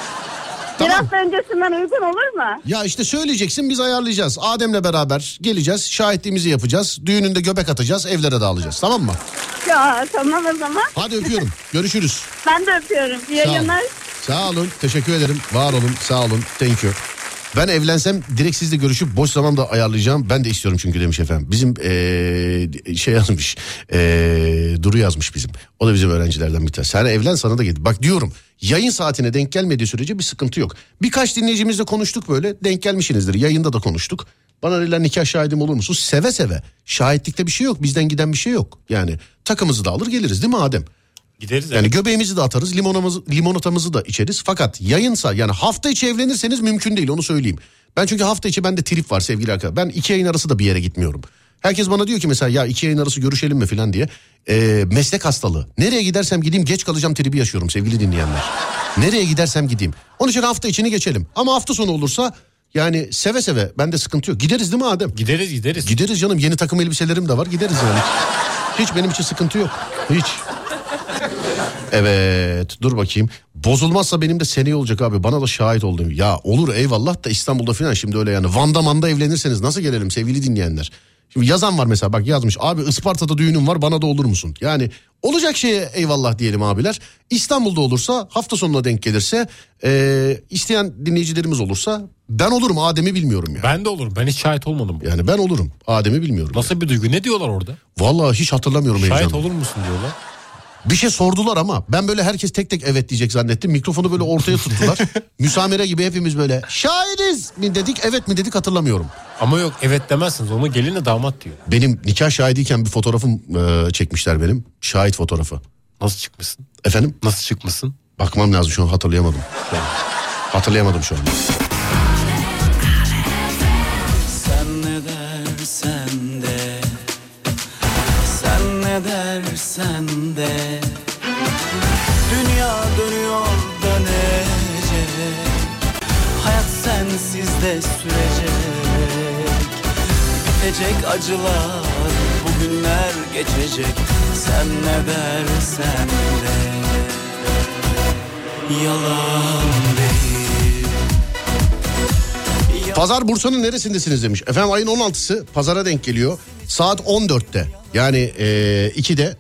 Bir tamam. hafta öncesinden uygun olur mu? Ya işte söyleyeceksin biz ayarlayacağız. Adem'le beraber geleceğiz. Şahitliğimizi yapacağız. Düğününde göbek atacağız. Evlere dağılacağız. Tamam mı? Ya tamam o zaman. Hadi öpüyorum. Görüşürüz. Ben de öpüyorum. İyi yayınlar. Sağ olun. Teşekkür ederim. Var olun. Sağ olun. Thank you. Ben evlensem direkt sizle görüşüp boş zamanda ayarlayacağım. Ben de istiyorum çünkü demiş efendim. Bizim eee, şey yazmış. eee, Duru yazmış bizim. O da bizim öğrencilerden bir tanesi. Sen evlen sana da git. Bak diyorum yayın saatine denk gelmediği sürece bir sıkıntı yok. Birkaç dinleyicimizle konuştuk böyle. Denk gelmişsinizdir. Yayında da konuştuk. Bana dediler nikah şahidim olur musun? Seve seve. Şahitlikte bir şey yok. Bizden giden bir şey yok. Yani takımızı da alır geliriz değil mi Adem? Gideriz Yani evet. göbeğimizi de atarız, limonamızı, limonatamızı da içeriz. Fakat yayınsa yani hafta içi evlenirseniz mümkün değil onu söyleyeyim. Ben çünkü hafta içi bende trip var sevgili arkadaşlar. Ben iki yayın arası da bir yere gitmiyorum. Herkes bana diyor ki mesela ya iki yayın arası görüşelim mi falan diye. Ee, meslek hastalığı. Nereye gidersem gideyim geç kalacağım tribi yaşıyorum sevgili dinleyenler. Nereye gidersem gideyim. Onun için hafta içini geçelim. Ama hafta sonu olursa yani seve seve bende sıkıntı yok. Gideriz değil mi Adem? Gideriz gideriz. Gideriz canım yeni takım elbiselerim de var gideriz yani. Hiç benim için sıkıntı yok. Hiç. Evet dur bakayım. Bozulmazsa benim de seneye olacak abi. Bana da şahit oldum. Ya olur eyvallah da İstanbul'da falan şimdi öyle yani. Van'da manda evlenirseniz nasıl gelelim sevgili dinleyenler? Şimdi yazan var mesela bak yazmış. Abi Isparta'da düğünüm var bana da olur musun? Yani olacak şeye eyvallah diyelim abiler. İstanbul'da olursa hafta sonuna denk gelirse eee, isteyen dinleyicilerimiz olursa ben olurum Adem'i bilmiyorum ya. Ben de olurum. Ben hiç şahit olmadım. Yani ben olurum. Adem'i bilmiyorum. Nasıl bir duygu? Ne diyorlar orada? Vallahi hiç hatırlamıyorum Şahit heyecanı. olur musun diyorlar. Bir şey sordular ama ben böyle herkes tek tek evet diyecek zannettim. Mikrofonu böyle ortaya tuttular. Müsamere gibi hepimiz böyle şahidiz mi dedik evet mi dedik hatırlamıyorum. Ama yok evet demezsiniz. Onu gelinle damat diyor. Benim nikah şahidiyken bir fotoğrafım e, çekmişler benim. Şahit fotoğrafı. Nasıl çıkmışsın? Efendim Nasıl çıkmışsın? bakmam lazım şu an hatırlayamadım. Hatırlayamadım şu an. Sen ne dersen de Dünya dönüyor dönecek Hayat sensiz de sürecek Bitecek acılar Bugünler geçecek Sen ne dersen de Yalan Pazar Bursa'nın neresindesiniz demiş. Efendim ayın 16'sı pazara denk geliyor. Saat 14'te. Yani e, iki de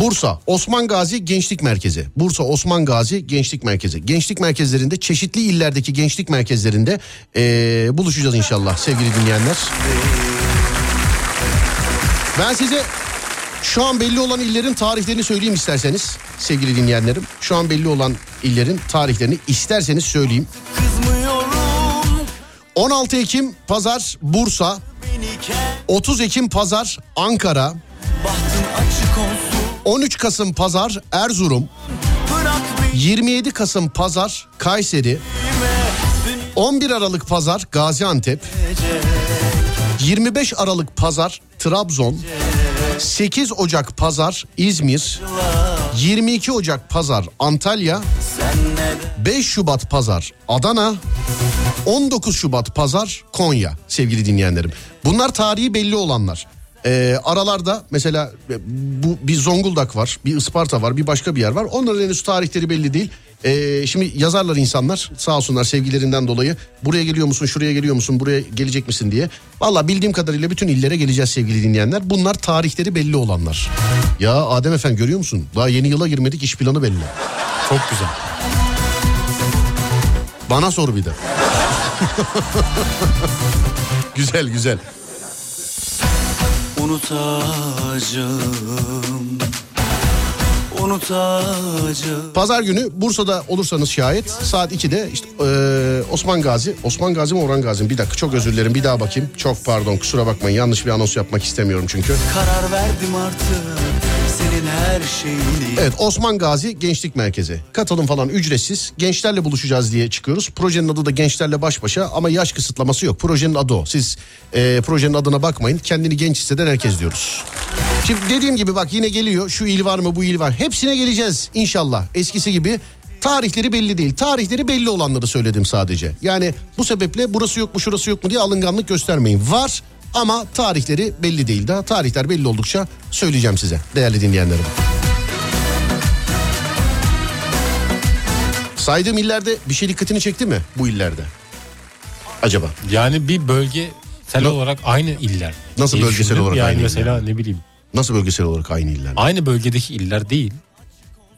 Bursa Osman Gazi Gençlik Merkezi. Bursa Osman Gazi Gençlik Merkezi. Gençlik merkezlerinde çeşitli illerdeki gençlik merkezlerinde e, buluşacağız inşallah sevgili dinleyenler. Ben size şu an belli olan illerin tarihlerini söyleyeyim isterseniz sevgili dinleyenlerim. Şu an belli olan illerin tarihlerini isterseniz söyleyeyim. Kızmıyorum 16 Ekim Pazar Bursa, 30 Ekim Pazar Ankara, Bahtın açık olsun 13 Kasım Pazar Erzurum, Bırak beni 27 Kasım Pazar Kayseri, 11 Aralık Pazar Gaziantep, 25 Aralık Pazar Trabzon, 8 Ocak Pazar İzmir, 22 Ocak Pazar Antalya, 5 Şubat Pazar Adana, 19 Şubat Pazar Konya sevgili dinleyenlerim. Bunlar tarihi belli olanlar. Ee, aralarda mesela e, bu bir Zonguldak var, bir Isparta var, bir başka bir yer var. Onların henüz tarihleri belli değil. Ee, şimdi yazarlar insanlar sağ olsunlar sevgilerinden dolayı buraya geliyor musun, şuraya geliyor musun, buraya gelecek misin diye. Valla bildiğim kadarıyla bütün illere geleceğiz sevgili dinleyenler. Bunlar tarihleri belli olanlar. Ya Adem Efendi görüyor musun? Daha yeni yıla girmedik iş planı belli. Çok güzel. Bana sor bir de. güzel güzel. unutacağım Unutacağım Pazar günü Bursa'da olursanız şayet saat 2'de işte eee, Osman Gazi. Osman Gazi mi Orhan Gazi mi? Bir dakika çok özür dilerim bir daha bakayım. Çok pardon kusura bakmayın yanlış bir anons yapmak istemiyorum çünkü. Karar verdim artık her şeyini Evet Osman Gazi Gençlik Merkezi. Katılım falan ücretsiz. Gençlerle buluşacağız diye çıkıyoruz. Projenin adı da gençlerle baş başa ama yaş kısıtlaması yok. Projenin adı o. Siz eee, projenin adına bakmayın. Kendini genç hisseden herkes diyoruz. Şimdi dediğim gibi bak yine geliyor. Şu il var mı bu il var. Hepsine geleceğiz inşallah. Eskisi gibi tarihleri belli değil. Tarihleri belli olanları söyledim sadece. Yani bu sebeple burası yok mu şurası yok mu diye alınganlık göstermeyin. Var ama tarihleri belli değil. Daha tarihler belli oldukça söyleyeceğim size değerli dinleyenlerim. Saydığım illerde bir şey dikkatini çekti mi bu illerde? Acaba? Yani bir bölgesel Ne- olarak aynı iller. Nasıl diye bölgesel düşündüm. olarak yani aynı mesela iller? ne bileyim. Nasıl bölgesel olarak aynı iller? Aynı bölgedeki iller değil.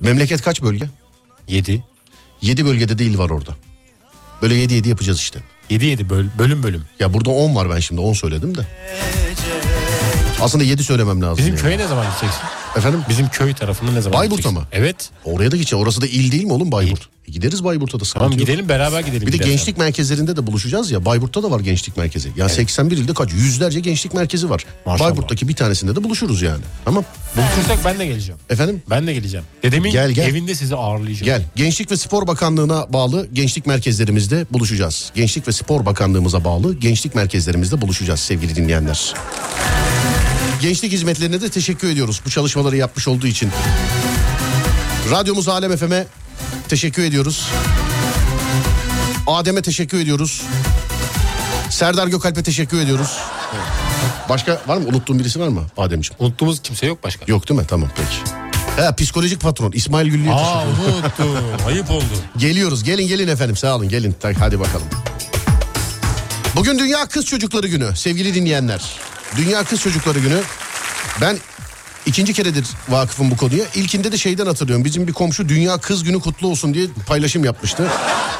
Memleket kaç bölge? 7. 7 bölgede değil var orada. Böyle 7 7 yapacağız işte. 7 7 böl, bölüm bölüm. Ya burada 10 var ben şimdi 10 söyledim de. Aslında 7 söylemem lazım. Bizim yani. köye ne zaman gideceksin? Efendim? Bizim köy tarafına ne zaman Bayburt'a mı? Evet. Oraya da gideceğiz. Orası da il değil mi oğlum Bayburt? E gideriz Bayburt'a da Tamam yok. gidelim beraber gidelim. Bir de gençlik merkezlerinde de buluşacağız ya. Bayburt'ta da var gençlik merkezi. Ya 81 ilde kaç? Yüzlerce gençlik merkezi var. Maşallah. Bayburt'taki bir tanesinde de buluşuruz yani. Tamam. Buluşursak ben de geleceğim. Efendim? Ben de geleceğim. Dedemin Gel, gel. evinde sizi ağırlayacağım. Gel. Gençlik ve Spor Bakanlığı'na bağlı gençlik merkezlerimizde buluşacağız. Gençlik ve Spor Bakanlığımıza bağlı gençlik merkezlerimizde buluşacağız sevgili dinleyenler. Gençlik hizmetlerine de teşekkür ediyoruz bu çalışmaları yapmış olduğu için. Radyomuz Alem FM'e teşekkür ediyoruz. Adem'e teşekkür ediyoruz. Serdar Gökalp'e teşekkür ediyoruz. Başka var mı? Unuttuğum birisi var mı Ademciğim? Unuttuğumuz kimse yok başka. Yok değil mi? Tamam peki. Ha, psikolojik patron İsmail Güllü'ye teşekkür Aa unuttum. Ayıp oldu. Geliyoruz gelin gelin efendim sağ olun gelin hadi bakalım. Bugün Dünya Kız Çocukları Günü sevgili dinleyenler. Dünya Kız Çocukları Günü. Ben ikinci keredir vakıfım bu konuya. İlkinde de şeyden hatırlıyorum. Bizim bir komşu Dünya Kız Günü kutlu olsun diye paylaşım yapmıştı.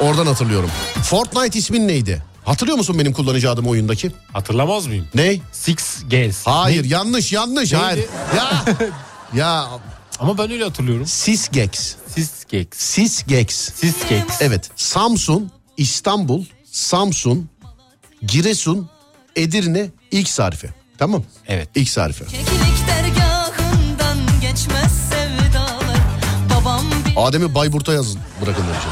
Oradan hatırlıyorum. Fortnite ismin neydi? Hatırlıyor musun benim kullanıcı adım oyundaki? Hatırlamaz mıyım? Ne? Six Gs. Hayır Ne? yanlış yanlış. Neydi? Hayır. Ya ya Ama ben öyle hatırlıyorum. Sisgex. Sisgex. Six Gs. Evet Samsun, İstanbul, Samsun, Giresun, Edirne ilk harfi. Tamam. Evet. İlk harfi. Keklik dergahından geçmez sevdalar Babam bir Adem'i Bayburt'a yazın bırakın demiş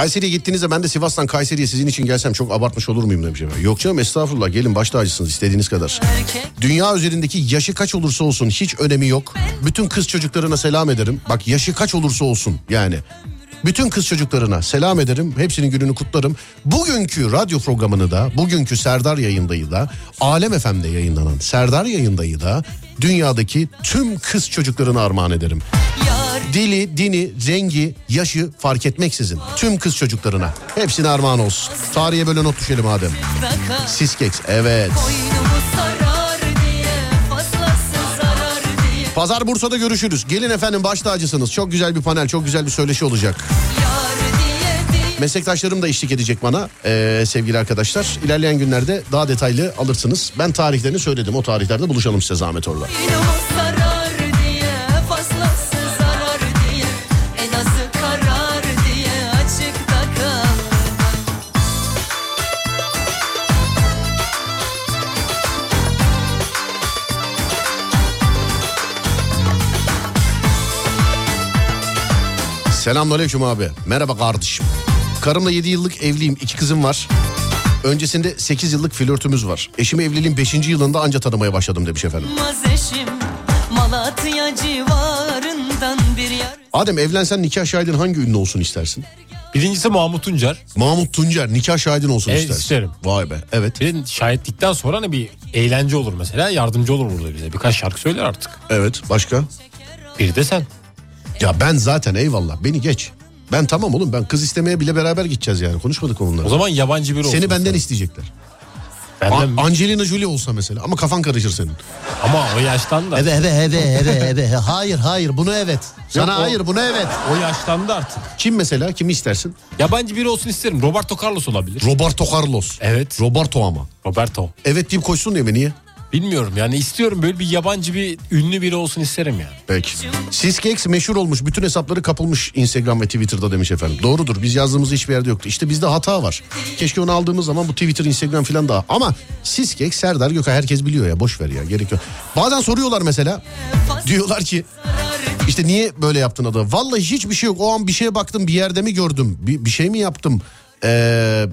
Kayseri'ye gittiğinizde ben de Sivas'tan Kayseri'ye sizin için gelsem çok abartmış olur muyum demiş efendim. Yok canım estağfurullah gelin baş tacısınız istediğiniz kadar. Dünya üzerindeki yaşı kaç olursa olsun hiç önemi yok. Bütün kız çocuklarına selam ederim. Bak yaşı kaç olursa olsun yani. Bütün kız çocuklarına selam ederim. Hepsinin gününü kutlarım. Bugünkü radyo programını da, bugünkü Serdar yayındayı da, Alem FM'de yayınlanan Serdar yayındayı da dünyadaki tüm kız çocuklarına armağan ederim. Yar Dili, dini, rengi, yaşı fark etmeksizin. Tüm kız çocuklarına. Hepsine armağan olsun. Tarihe böyle not düşelim Adem. Mutlaka Siskeks evet. Pazar Bursa'da görüşürüz. Gelin efendim baş tacısınız. Çok güzel bir panel, çok güzel bir söyleşi olacak. Meslektaşlarım da eşlik edecek bana ee, sevgili arkadaşlar. İlerleyen günlerde daha detaylı alırsınız. Ben tarihlerini söyledim. O tarihlerde buluşalım size zahmet orada. Selamünaleyküm abi. Merhaba kardeşim. Karımla 7 yıllık evliyim. iki kızım var. Öncesinde 8 yıllık flörtümüz var. Eşimi evliliğin 5. yılında anca tanımaya başladım demiş efendim. Olmaz eşim Malatya civarından bir yar Adem evlensen nikah şahidin hangi ünlü olsun istersin? Birincisi Mahmut Tuncer. Mahmut Tuncer nikah şahidin olsun Evet, istersin. isterim. Vay be evet Bir de şahitlikten sonra hani bir eğlence olur mesela. Yardımcı olur burada bize. Birkaç şarkı söyler artık. evet başka? Bir de sen. Ya ben zaten eyvallah beni geç. Ben tamam oğlum ben kız istemeye bile beraber gideceğiz yani konuşmadık mı bunları? O zaman yabancı biri olsun. Seni benden mesela. isteyecekler. Benden A- Angelina Jolie olsa mesela ama kafan karışır senin. Ama o yaştan da. Evet evet evet evet evet. Hayır hayır bunu evet. Sana Yok, o- hayır bunu evet. O yaşlandı artık. Kim mesela kimi istersin? Yabancı biri olsun isterim. Roberto Carlos olabilir. Roberto Carlos. Evet. Roberto ama. Roberto. Evet deyip koşsun diye mi niye? Bilmiyorum yani istiyorum böyle bir yabancı bir ünlü biri olsun isterim yani. Peki. Siskeks meşhur olmuş. Bütün hesapları kapılmış Instagram ve Twitter'da demiş efendim. Doğrudur. Biz yazdığımız hiçbir yerde yoktu. İşte bizde hata var. Keşke onu aldığımız zaman bu Twitter, Instagram falan daha. Ama Siskeks, Serdar Gökay herkes biliyor ya. Boş ver ya. Gerek yok. Bazen soruyorlar mesela. Diyorlar ki işte niye böyle yaptın adı? Vallahi hiçbir şey yok. O an bir şeye baktım bir yerde mi gördüm? Bir, bir şey mi yaptım? Ee,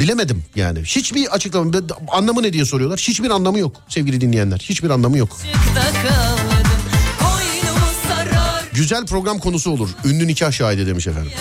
bilemedim yani. Hiçbir açıklama anlamı ne diye soruyorlar. Hiçbir anlamı yok sevgili dinleyenler. Hiçbir anlamı yok. Güzel program konusu olur. Ünlü nikah şahidi demiş efendim.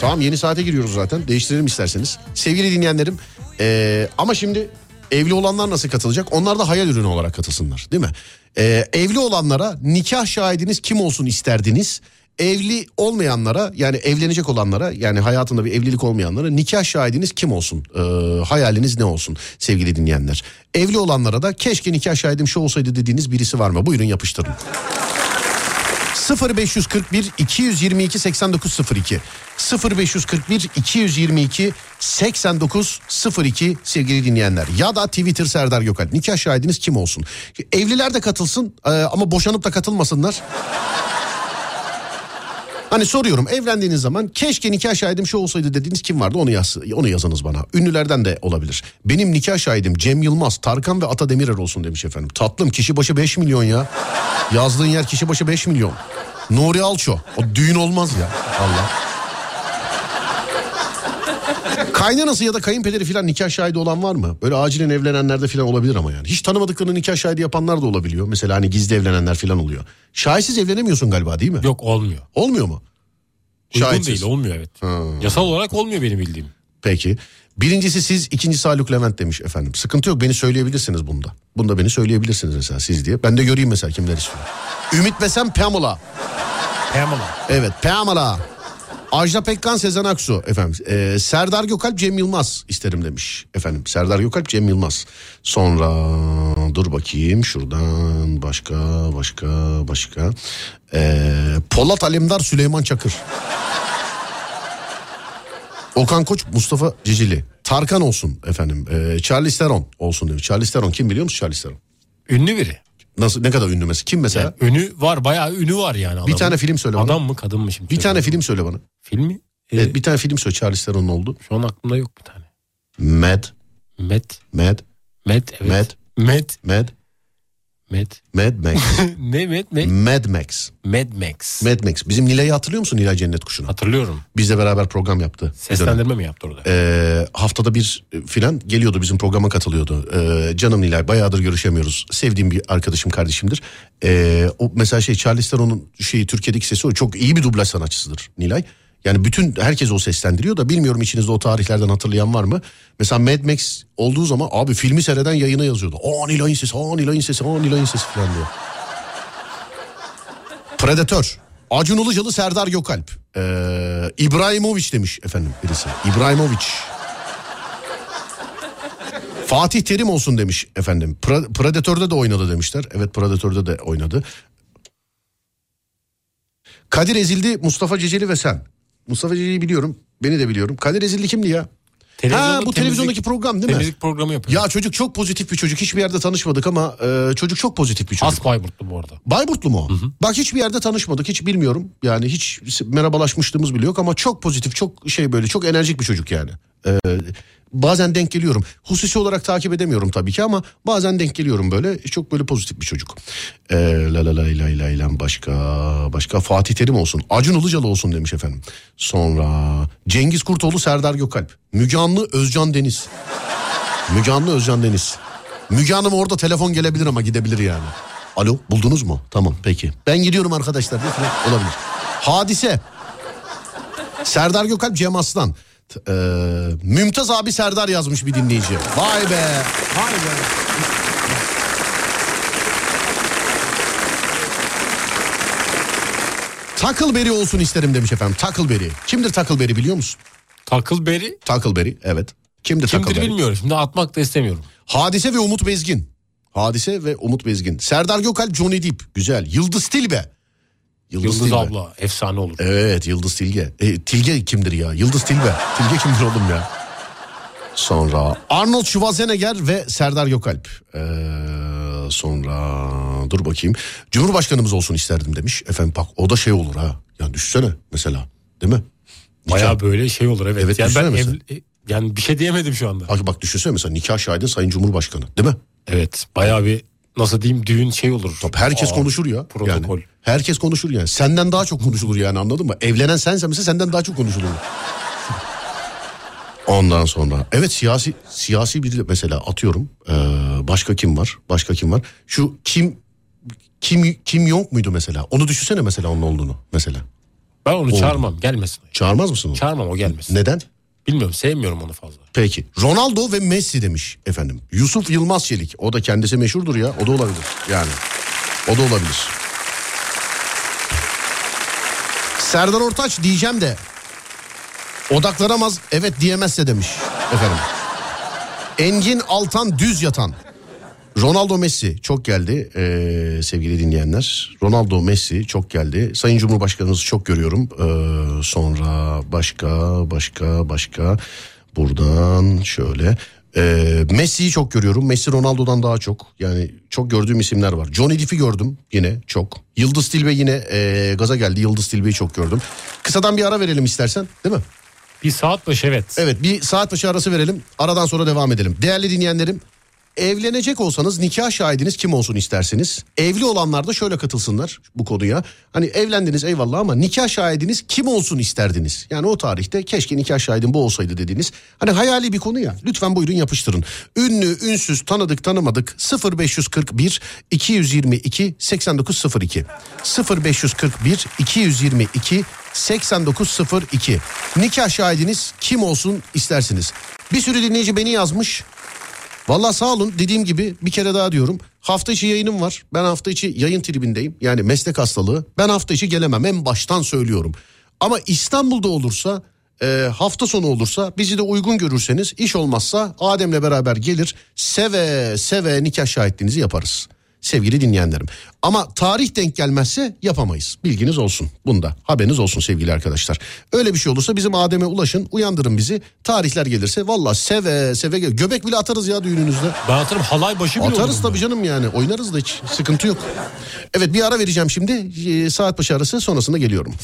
Tamam yeni saate giriyoruz zaten. Değiştirelim isterseniz. Sevgili dinleyenlerim. ee, ama şimdi evli olanlar nasıl katılacak? Onlar da hayal ürünü olarak katılsınlar değil mi? Ee, evli olanlara nikah şahidiniz kim olsun isterdiniz? Evli olmayanlara yani evlenecek olanlara yani hayatında bir evlilik olmayanlara nikah şahidiniz kim olsun? Ee, hayaliniz ne olsun sevgili dinleyenler? Evli olanlara da keşke nikah şahidim şu olsaydı dediğiniz birisi var mı? Buyurun yapıştırın. 0541 222 8902 0541 222 8902 sevgili dinleyenler ya da Twitter Serdar Gökalp nikah şahidiniz kim olsun evliler de katılsın e, ama boşanıp da katılmasınlar Hani soruyorum evlendiğiniz zaman keşke nikah şahidim şu olsaydı dediğiniz kim vardı onu yaz, onu yazınız bana. Ünlülerden de olabilir. Benim nikah şahidim Cem Yılmaz, Tarkan ve Ata Demirer olsun demiş efendim. Tatlım kişi başı 5 milyon ya. Yazdığın yer kişi başı 5 milyon. Nuri Alço. O düğün olmaz ya. Allah. Kaynanası ya da kayınpederi falan nikah şahidi olan var mı? Böyle acilen evlenenlerde falan olabilir ama yani. Hiç tanımadıklarını nikah şahidi yapanlar da olabiliyor. Mesela hani gizli evlenenler falan oluyor. Şahitsiz evlenemiyorsun galiba değil mi? Yok olmuyor. Olmuyor mu? Uygun Şahitsiz. değil olmuyor evet. Yasal olarak olmuyor benim bildiğim. Peki. Birincisi siz, ikincisi Haluk Levent demiş efendim. Sıkıntı yok beni söyleyebilirsiniz bunda. Bunda beni söyleyebilirsiniz mesela siz diye. Ben de göreyim mesela kimler istiyor. Ümit Besen Pamela. Pamela. Evet Pamela. Ajda Pekkan Sezen Aksu efendim. Ee, Serdar Gökalp Cem Yılmaz isterim demiş efendim. Serdar Gökalp Cem Yılmaz. Sonra dur bakayım şuradan başka başka başka. Ee, Polat Alemdar Süleyman Çakır. Okan Koç Mustafa Cicili. Tarkan olsun efendim. Ee, Charlize Theron olsun demiş. Charlize Theron kim biliyor musun Charlize Theron? Ünlü biri. Nasıl ne kadar ünlü mesela? Kim mesela? Yani ünü var bayağı ünü var yani. bir adamın. tane film söyle bana. Adam mı kadın mı şimdi? Bir tane film söyle bana. Film mi? Ee, Evet, bir tane film söyle Charlize Theron'un oldu. Şu an aklımda yok bir tane. Mad, Met. Mad, Met evet. Met. Met. Mad, Met. Mad Max. ne Met? Met. Mad Max. Mad Max. Mad Max. Bizim Nilay'ı hatırlıyor musun Nilay Cennet Kuşu'nu? Hatırlıyorum. Bizle beraber program yaptı. Seslendirme mi yaptı orada? Ee, haftada bir e, filan geliyordu bizim programa katılıyordu. Ee, canım Nilay bayağıdır görüşemiyoruz. Sevdiğim bir arkadaşım kardeşimdir. Ee, o mesela şey Charlize Theron'un şeyi Türkiye'deki sesi o çok iyi bir dublaj sanatçısıdır Nilay. Yani bütün herkes o seslendiriyor da bilmiyorum içinizde o tarihlerden hatırlayan var mı? Mesela Mad Max olduğu zaman abi filmi seyreden yayına yazıyordu. Aa Nilay'ın sesi, aa Nilay'ın sesi, aa Nilay'ın sesi falan diyor. Predator. Acun Ilıcalı Serdar Gökalp. Ee, İbrahimovic demiş efendim birisi. İbrahimovic. Fatih Terim olsun demiş efendim. Pra- Predator'da da oynadı demişler. Evet Predator'da da oynadı. Kadir Ezildi, Mustafa Ceceli ve sen. Mustafa Ceceli'yi biliyorum. Beni de biliyorum. Kadir Ezildi kimdi ya? Ha bu televizyondaki program değil mi? Temizlik programı yapıyor. Ya çocuk çok pozitif bir çocuk. Hiçbir yerde tanışmadık ama e, çocuk çok pozitif bir çocuk. As Bayburtlu bu arada. Bayburtlu mu? o? Bak hiçbir yerde tanışmadık. Hiç bilmiyorum. Yani hiç merhabalaşmışlığımız bile yok ama çok pozitif, çok şey böyle, çok enerjik bir çocuk yani. Ee, bazen denk geliyorum. Hususi olarak takip edemiyorum tabii ki ama bazen denk geliyorum böyle. Çok böyle pozitif bir çocuk. Ee, la la la la la la başka başka Fatih Terim olsun. Acun Ilıcalı olsun demiş efendim. Sonra Cengiz Kurtoğlu, Serdar Gökalp. Müge Anlı, Özcan Deniz. Müge Anlı, Özcan Deniz. Müge Hanım orada telefon gelebilir ama gidebilir yani. Alo buldunuz mu? Tamam peki. Ben gidiyorum arkadaşlar. Olabilir. Hadise. Serdar Gökalp Cem Aslan. Eee, Mümtaz abi Serdar yazmış bir dinleyici. Vay be. Vay be. Tackleberry olsun isterim demiş efendim. Tackleberry. Kimdir Tackleberry biliyor musun? Tackleberry Tackleberry evet. Kimdir, kimdir Tackleberry? bilmiyorum. Şimdi atmak da istemiyorum. Hadise ve Umut Bezgin. Hadise ve Umut Bezgin. Serdar Gökalp, Johnny Depp. Güzel. Yıldız Tilbe. Yıldız Tilbe. abla efsane olur. Evet Yıldız Tilge. E, Tilge kimdir ya? Yıldız Tilbe. Tilge kimdir oğlum ya? Sonra Arnold Schwarzenegger ve Serdar Gökalp. Ee, sonra dur bakayım. Cumhurbaşkanımız olsun isterdim demiş. Efendim bak o da şey olur ha. Ya düşsene mesela. Değil mi? Baya böyle şey olur evet. Evet, yani ben düşünsene ev- yani bir şey diyemedim şu anda. Bak, bak düşünsene mesela nikah şahidi Sayın Cumhurbaşkanı. Değil mi? Evet baya bir nasıl diyeyim düğün şey olur. Tabii herkes Aa, konuşur ya. Protokol. Yani, herkes konuşur yani. Senden daha çok konuşulur yani anladın mı? Evlenen sensen mesela senden daha çok konuşulur. Ondan sonra evet siyasi siyasi bir mesela atıyorum ee, başka kim var başka kim var şu kim kim kim yok muydu mesela onu düşünsene mesela onun olduğunu mesela Ben onu çağırmam gelmesin. çağırmaz mısın onu? Çağırmam o gelmesin. Neden? Bilmiyorum sevmiyorum onu fazla. Peki Ronaldo ve Messi demiş efendim Yusuf Yılmaz Çelik o da kendisi meşhurdur ya o da olabilir yani o da olabilir. Serdar Ortaç diyeceğim de odaklanamaz evet diyemezse demiş efendim. Engin Altan düz yatan. Ronaldo Messi çok geldi ee, sevgili dinleyenler. Ronaldo Messi çok geldi. Sayın Cumhurbaşkanımızı çok görüyorum. Ee, sonra başka başka başka buradan şöyle. Ee, Messi'yi çok görüyorum. Messi Ronaldo'dan daha çok. Yani çok gördüğüm isimler var. Johnny Depp'i gördüm yine çok. Yıldız Tilbe yine ee, gaza geldi. Yıldız Tilbe'yi çok gördüm. Kısadan bir ara verelim istersen değil mi? Bir saat başı evet. Evet bir saat başı arası verelim. Aradan sonra devam edelim. Değerli dinleyenlerim evlenecek olsanız nikah şahidiniz kim olsun isterseniz. Evli olanlar da şöyle katılsınlar bu konuya. Hani evlendiniz eyvallah ama nikah şahidiniz kim olsun isterdiniz? Yani o tarihte keşke nikah şahidim bu olsaydı dediniz. Hani hayali bir konu ya. Lütfen buyurun yapıştırın. Ünlü, ünsüz, tanıdık, tanımadık 0541 222 8902 0541 222 8902 Nikah şahidiniz kim olsun istersiniz? Bir sürü dinleyici beni yazmış. Valla sağ olun dediğim gibi bir kere daha diyorum. Hafta içi yayınım var. Ben hafta içi yayın tribindeyim. Yani meslek hastalığı. Ben hafta içi gelemem en baştan söylüyorum. Ama İstanbul'da olursa e, hafta sonu olursa bizi de uygun görürseniz iş olmazsa Adem'le beraber gelir seve seve nikah şahitliğinizi yaparız. Sevgili dinleyenlerim. Ama tarih denk gelmezse yapamayız. Bilginiz olsun. Bunda haberiniz olsun sevgili arkadaşlar. Öyle bir şey olursa bizim Adem'e ulaşın. Uyandırın bizi. Tarihler gelirse valla seve seve gel. Göbek bile atarız ya düğününüzde. Ben atarım halay başı bile Atarız tabii ben. canım yani. Oynarız da hiç sıkıntı yok. Evet bir ara vereceğim şimdi. Ee, saat başı arası sonrasında geliyorum.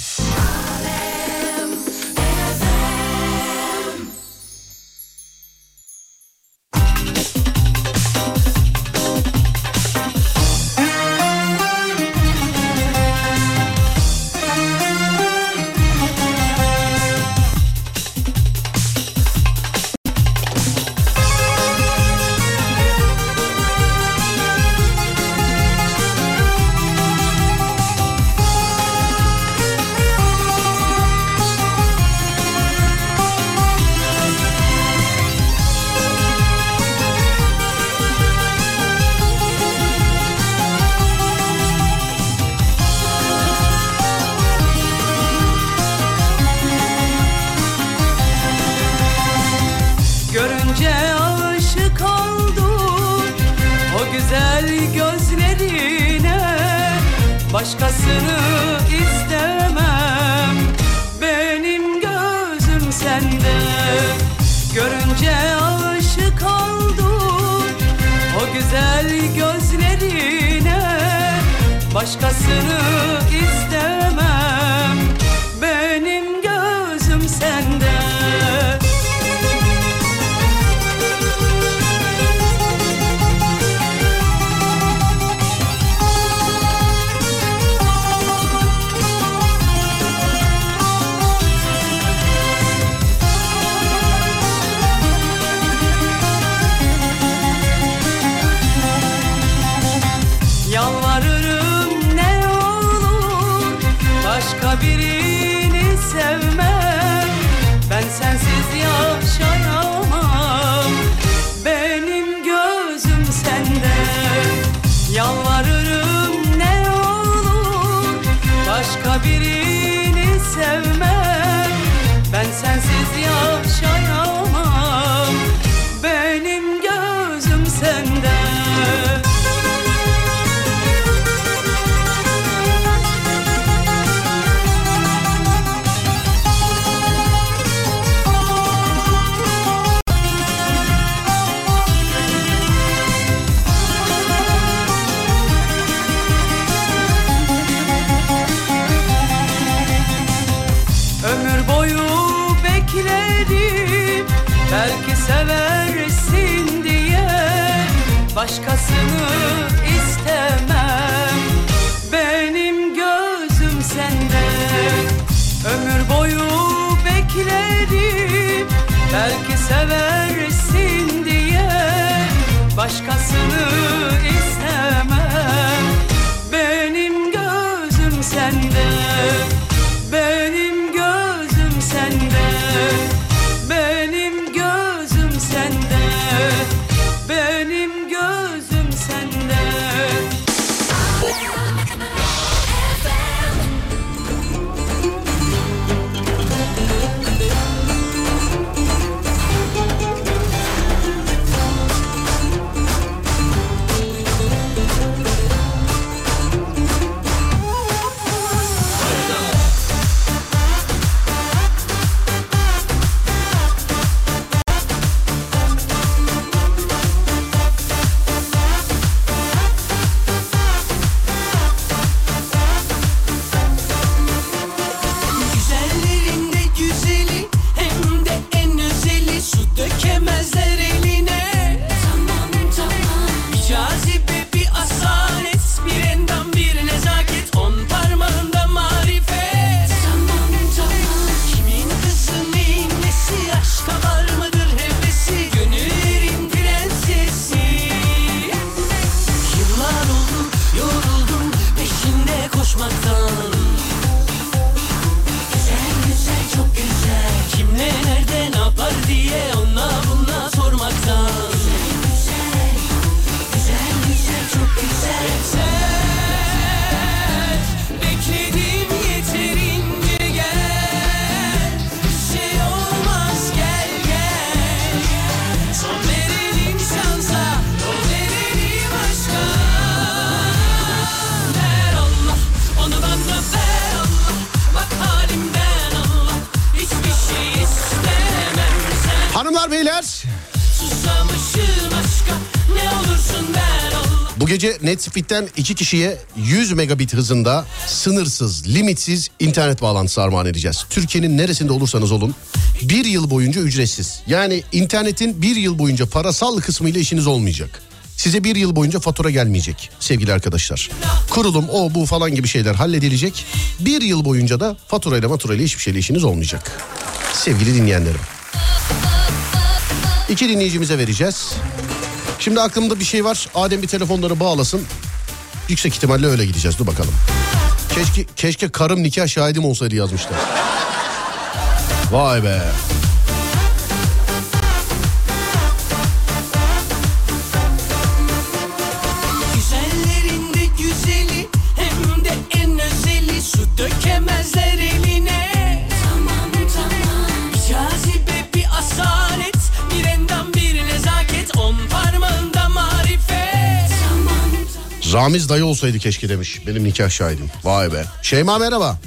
Güzel gözlerine Başkasını istemem. Benim gözüm sende Görünce aşık oldum O güzel gözlerine Başkasını istemem Netflix'ten iki kişiye 100 megabit hızında sınırsız, limitsiz internet bağlantısı armağan edeceğiz. Türkiye'nin neresinde olursanız olun bir yıl boyunca ücretsiz. Yani internetin bir yıl boyunca parasal kısmıyla işiniz olmayacak. Size bir yıl boyunca fatura gelmeyecek sevgili arkadaşlar. Kurulum o bu falan gibi şeyler halledilecek. Bir yıl boyunca da faturayla maturayla hiçbir şeyle işiniz olmayacak. Sevgili dinleyenlerim. İki dinleyicimize vereceğiz. Şimdi aklımda bir şey var. Adem bir telefonları bağlasın. Yüksek ihtimalle öyle gideceğiz. Dur bakalım. Keşke, keşke karım nikah şahidim olsaydı yazmışlar. Vay be. Ramiz dayı olsaydı keşke demiş. Benim nikah şahidim. Vay be. Şeyma merhaba.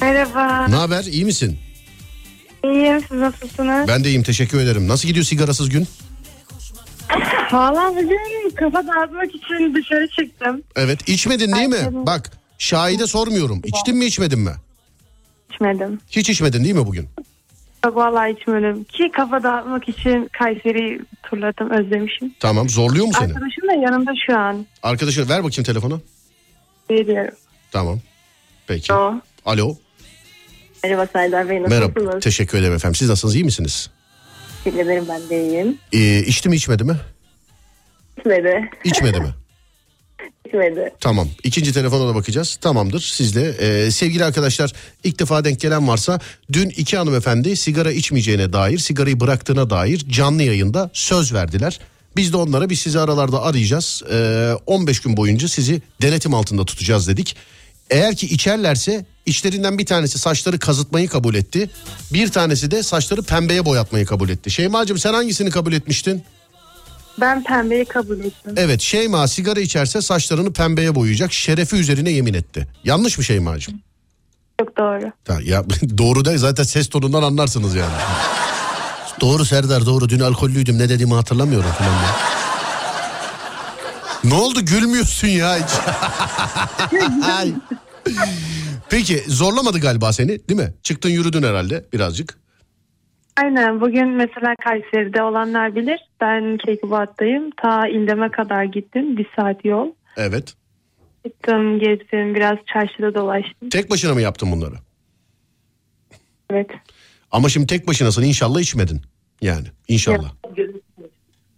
Merhaba. Ne haber? İyi misin? İyiyim siz nasılsınız? Ben de iyiyim. Teşekkür ederim. Nasıl gidiyor sigarasız gün? Valla bugün kafa dağıtmak için dışarı çıktım. Evet. içmedin değil mi? Bak şahide sormuyorum. İçtin mi içmedin mi? İçmedim. Hiç içmedin değil mi bugün? Valla içmedim. Ki kafa dağıtmak için Kayseri'yi turladım özlemişim. Tamam. Zorluyor mu seni? Arkadaşım da yanımda şu an. Arkadaşına ver bakayım telefonu. Veriyorum. Tamam. Peki. O. Alo. Merhaba Serdar Bey Merhaba. nasılsınız? Teşekkür ederim efendim. Siz nasılsınız? iyi misiniz? Teşekkür ederim ben de iyiyim. Ee, içti mi içmedi mi? İçmedi. İçmedi mi? İçmedi. Tamam. İkinci telefona da bakacağız. Tamamdır. Siz de Ee, sevgili arkadaşlar ilk defa denk gelen varsa dün iki hanımefendi sigara içmeyeceğine dair, sigarayı bıraktığına dair canlı yayında söz verdiler. Biz de onlara biz sizi aralarda arayacağız. Ee, 15 gün boyunca sizi denetim altında tutacağız dedik. Eğer ki içerlerse içlerinden bir tanesi saçları kazıtmayı kabul etti. Bir tanesi de saçları pembeye boyatmayı kabul etti. Şeyma'cığım sen hangisini kabul etmiştin? Ben pembeyi kabul ettim. Evet Şeyma sigara içerse saçlarını pembeye boyayacak. Şerefi üzerine yemin etti. Yanlış mı Şeyma'cığım? Çok doğru. Ha, ya doğru da zaten ses tonundan anlarsınız yani. doğru Serdar doğru dün alkollüydüm ne dediğimi hatırlamıyorum falan ya. Ne oldu gülmüyorsun ya hiç. Peki zorlamadı galiba seni değil mi? Çıktın yürüdün herhalde birazcık. Aynen bugün mesela Kayseri'de olanlar bilir. Ben Keykubat'tayım. Ta İldem'e kadar gittim. Bir saat yol. Evet. Gittim gezdim biraz çarşıda dolaştım. Tek başına mı yaptın bunları? Evet. Ama şimdi tek başınasın inşallah içmedin. Yani inşallah.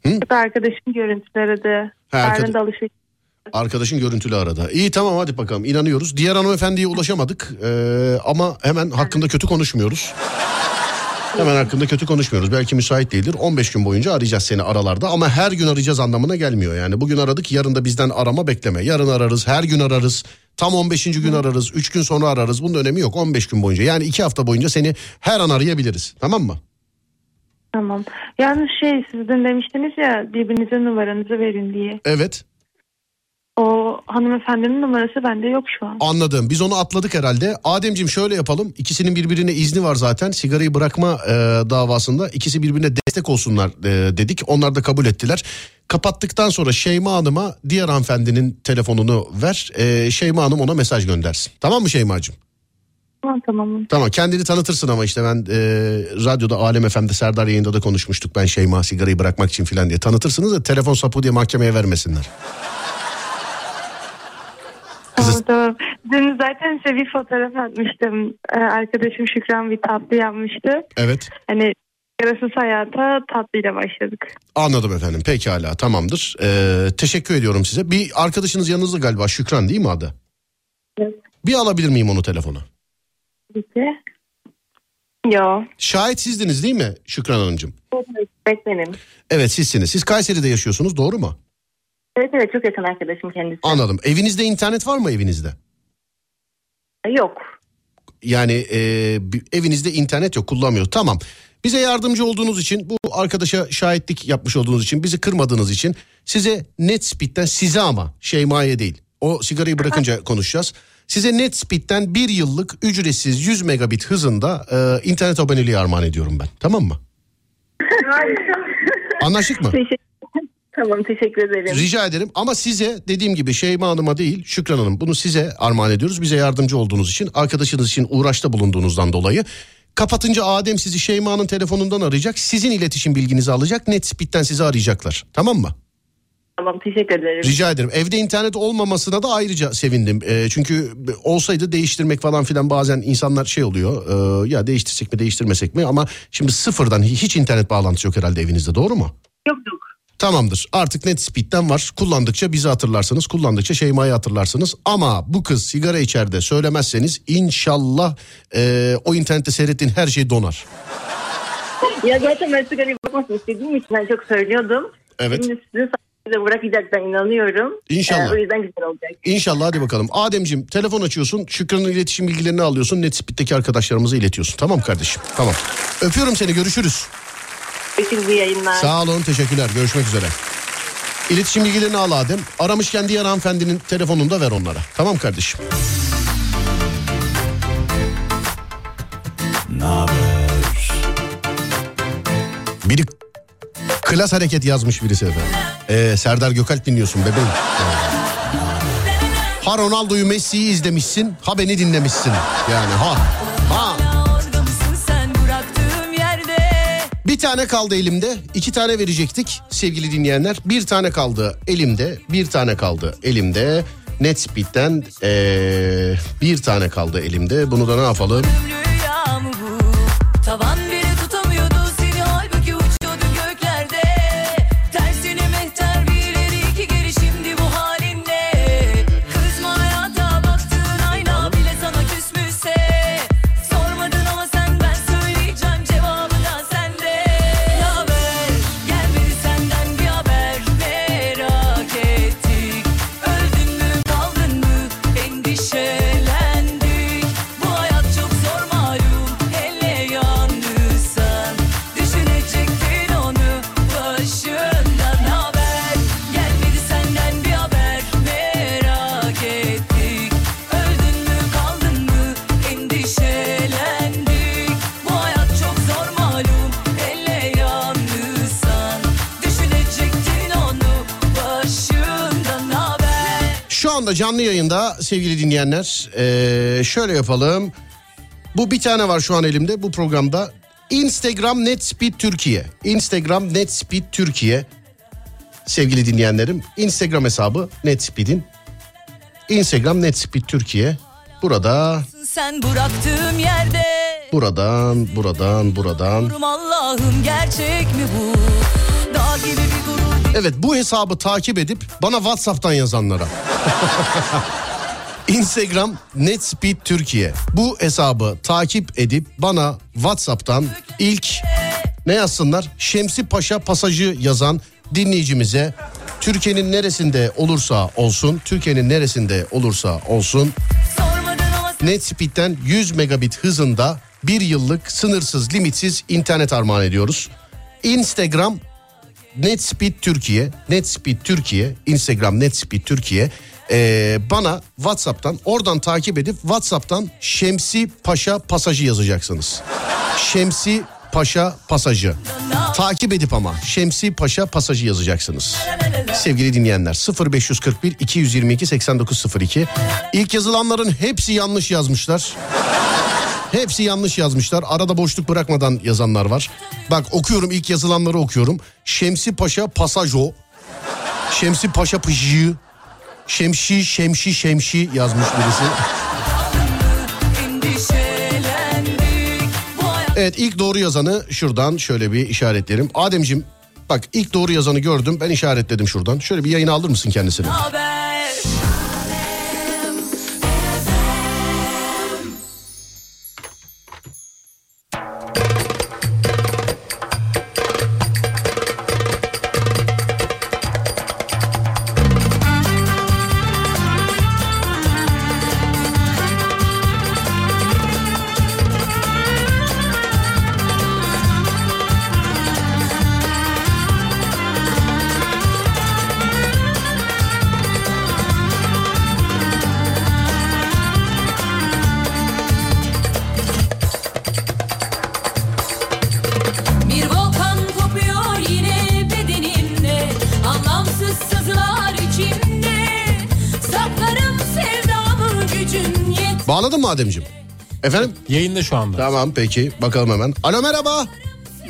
Bir arkadaşım görüntüleri de. Ha, arkadaş- alışveriş. Arkadaşın görüntülü arada. İyi tamam hadi bakalım inanıyoruz. Diğer hanımefendiye ulaşamadık Ee, ama hemen hakkında kötü konuşmuyoruz. Hemen hakkında kötü konuşmuyoruz. Belki müsait değildir. 15 gün boyunca arayacağız seni aralarda ama her gün arayacağız anlamına gelmiyor. Yani bugün aradık yarın da bizden arama bekleme. Yarın ararız, her gün ararız. Tam 15. gün ararız, 3 gün sonra ararız. Bunun önemi yok 15 gün boyunca. Yani 2 hafta boyunca seni her an arayabiliriz. Tamam mı? Tamam. Yalnız şey siz dün demiştiniz ya birbirinize numaranızı verin diye. Evet. O hanımefendinin numarası bende yok şu an. Anladım. Biz onu atladık herhalde. Ademciğim şöyle yapalım. İkisinin birbirine izni var zaten. Sigarayı bırakma e, davasında ikisi birbirine destek olsunlar e, dedik. Onlar da kabul ettiler. Kapattıktan sonra Şeyma Hanım'a diğer hanımefendinin telefonunu ver. E, Şeyma Hanım ona mesaj göndersin. Tamam mı Şeyma'cığım? Tamam tamam. Tamam kendini tanıtırsın ama işte ben e, radyoda Alem FM'de Serdar yayında da konuşmuştuk. Ben Şeyma sigarayı bırakmak için filan diye tanıtırsınız da telefon sapı diye mahkemeye vermesinler. Tamam. Dün zaten size bir fotoğraf atmıştım. Ee, arkadaşım Şükran bir tatlı yapmıştı. Evet. Hani yarasız hayata tatlıyla başladık. Anladım efendim. Pekala tamamdır. Ee, teşekkür ediyorum size. Bir arkadaşınız yanınızda galiba Şükran değil mi adı? Evet. Bir alabilir miyim onu telefona? Peki. Yo. Şahit sizdiniz değil mi Şükran Hanımcığım? Evet benim. Evet sizsiniz. Siz Kayseri'de yaşıyorsunuz doğru mu? Evet evet çok yakın arkadaşım kendisi. Anladım. Evinizde internet var mı evinizde? Yok. Yani e, evinizde internet yok kullanmıyor. Tamam. Bize yardımcı olduğunuz için bu arkadaşa şahitlik yapmış olduğunuz için bizi kırmadığınız için size NetSpeed'den size ama Şeyma'ya değil. O sigarayı bırakınca konuşacağız. Size NetSpeed'den bir yıllık ücretsiz 100 megabit hızında e, internet aboneliği armağan ediyorum ben. Tamam mı? Anlaştık mı? Teşekkür Tamam teşekkür ederim. Rica ederim ama size dediğim gibi Şeyma Hanım'a değil Şükran Hanım bunu size armağan ediyoruz. Bize yardımcı olduğunuz için arkadaşınız için uğraşta bulunduğunuzdan dolayı. Kapatınca Adem sizi Şeyma'nın telefonundan arayacak. Sizin iletişim bilginizi alacak. NetSpeed'den sizi arayacaklar. Tamam mı? Tamam teşekkür ederim. Rica ederim. Evde internet olmamasına da ayrıca sevindim. Ee, çünkü olsaydı değiştirmek falan filan bazen insanlar şey oluyor. Ee, ya değiştirsek mi değiştirmesek mi? Ama şimdi sıfırdan hiç internet bağlantısı yok herhalde evinizde doğru mu? Yok yok. Tamamdır. Artık NetSpeed'den var. Kullandıkça bizi hatırlarsınız. Kullandıkça Şeyma'yı hatırlarsınız. Ama bu kız sigara içeride söylemezseniz inşallah e, o internette seyrettiğin her şey donar. Ya zaten ben sigarayı bırakmasını istediğim için ben çok söylüyordum. Evet. Şimdi sizin sayenizde bırakacaktan inanıyorum. İnşallah. Ee, o yüzden güzel olacak. İnşallah hadi bakalım. Ademciğim telefon açıyorsun. Şükran'ın iletişim bilgilerini alıyorsun. NetSpeed'deki arkadaşlarımıza iletiyorsun. Tamam kardeşim. Tamam. Öpüyorum seni. Görüşürüz. İyi yayınlar. Sağ olun. Teşekkürler. Görüşmek üzere. İletişim bilgilerini al Adem. Aramışken diğer hanımefendinin telefonunu da ver onlara. Tamam kardeşim. Biri klas hareket yazmış birisi efendim. Ee, Serdar Gökalp dinliyorsun bebeğim. Ha Ronaldo'yu Messi'yi izlemişsin. Ha beni dinlemişsin. Yani ha. Ha. Bir tane kaldı elimde. iki tane verecektik sevgili dinleyenler. Bir tane kaldı elimde. Bir tane kaldı elimde. Netspeed'den ee, bir tane kaldı elimde. Bunu da ne yapalım? Rüya anda canlı yayında sevgili dinleyenler ee, şöyle yapalım. Bu bir tane var şu an elimde bu programda. Instagram Netspeed Türkiye. Instagram Netspeed Türkiye. Sevgili dinleyenlerim Instagram hesabı Netspeed'in. Instagram Netspeed Türkiye. Burada, Sen bıraktığım yerde buradan, buradan, buradan. Allah'ım gerçek mi bu? Dağ gibi bir gurur Evet bu hesabı takip edip bana WhatsApp'tan yazanlara. Instagram Netspeed Türkiye. Bu hesabı takip edip bana WhatsApp'tan ilk ne yazsınlar? Şemsi Paşa pasajı yazan dinleyicimize Türkiye'nin neresinde olursa olsun, Türkiye'nin neresinde olursa olsun Netspeed'den 100 megabit hızında bir yıllık sınırsız limitsiz internet armağan ediyoruz. Instagram Netspeed Türkiye, Netspeed Türkiye, Instagram Netspeed Türkiye. Ee, bana WhatsApp'tan oradan takip edip WhatsApp'tan Şemsi Paşa pasajı yazacaksınız. Şemsi Paşa pasajı. Takip edip ama Şemsi Paşa pasajı yazacaksınız. Sevgili dinleyenler 0541 222 8902. İlk yazılanların hepsi yanlış yazmışlar. Hepsi yanlış yazmışlar. Arada boşluk bırakmadan yazanlar var. Bak okuyorum ilk yazılanları okuyorum. Şemsi Paşa Pasajo. Şemsi Paşa Pıjı. Şemşi Şemşi Şemşi yazmış birisi. Evet ilk doğru yazanı şuradan şöyle bir işaretlerim. Ademcim bak ilk doğru yazanı gördüm ben işaretledim şuradan. Şöyle bir yayına alır mısın kendisini? haber Ademcim? Efendim? Yayında şu anda. Tamam peki bakalım hemen. Alo merhaba.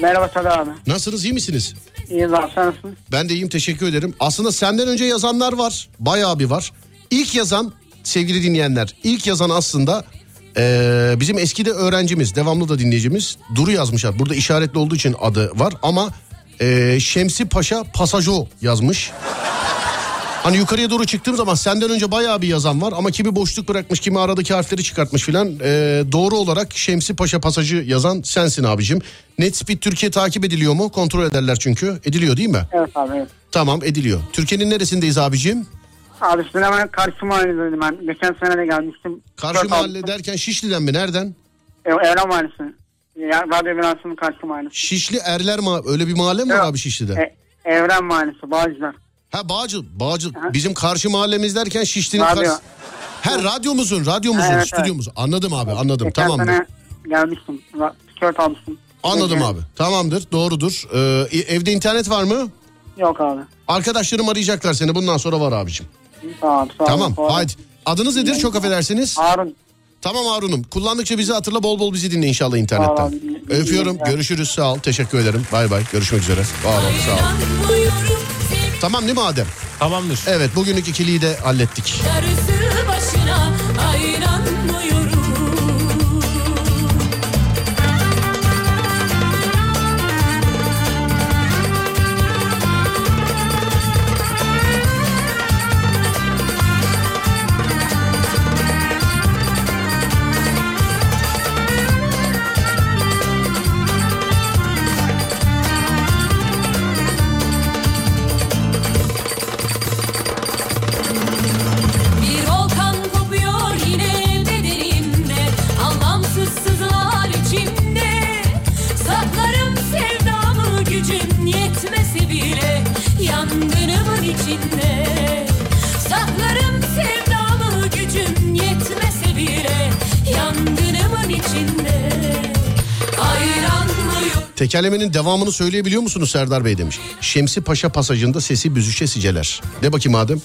Merhaba Sada abi. Nasılsınız iyi misiniz? İyi lan sen nasılsın? Ben de iyiyim teşekkür ederim. Aslında senden önce yazanlar var. Bayağı bir var. İlk yazan sevgili dinleyenler ilk yazan aslında eee, bizim eskide öğrencimiz devamlı da dinleyicimiz Duru yazmışlar. Burada işaretli olduğu için adı var ama eee, Şemsi Paşa Pasajo yazmış. Hani yukarıya doğru çıktığım zaman senden önce bayağı bir yazan var ama kimi boşluk bırakmış kimi aradaki harfleri çıkartmış filan. Ee, doğru olarak Şemsi Paşa pasajı yazan sensin abicim. Netspeed Türkiye takip ediliyor mu? Kontrol ederler çünkü. Ediliyor değil mi? Evet abi evet. Tamam ediliyor. Türkiye'nin neresindeyiz abicim? Abi şimdi hemen karşı mahalledeydim ben. Geçen sene de gelmiştim. Karşı Dört mahalle altı- derken Şişli'den mi? Nereden? E, Evren Mahallesi. Ya, radyo binasının karşı mahallesi. Şişli Erler ma öyle bir mahalle mi var Evet. abi Şişli'de? E, Evren Mahallesi Bağcılar. Ha Bağcı, Bağcı bizim karşı mahallemiz derken Şişli'nin Radyo. karşı... Ha radyomuzun, radyomuzun, Evet, evet. stüdyomuzun. Anladım abi, anladım. Geçen Tamamdır. sene gelmiştim. Tişört almıştım. Anladım Peki. abi. Tamamdır, doğrudur. Ee, evde internet var mı? Yok abi. Arkadaşlarım arayacaklar seni. Bundan sonra var abicim. Tamam sağ ol. Tamam, Sağ ol. haydi. Adınız nedir? Çok affedersiniz. Harun. Tamam Harun'um. Kullandıkça bizi hatırla bol bol bizi dinle inşallah internetten. Tamam, Öpüyorum. Görüşürüz. Sağ ol. Teşekkür ederim. Bay bay. Görüşmek üzere. Var ol. Sağ ol. Tamam değil mi Adem? Tamamdır. Evet bugünlük ikiliyi de hallettik. Darısı Tekerlemenin devamını söyleyebiliyor musunuz Serdar Bey demiş. Şemsi Paşa pasajında sesi büzüşe siceler. De bakayım Adem.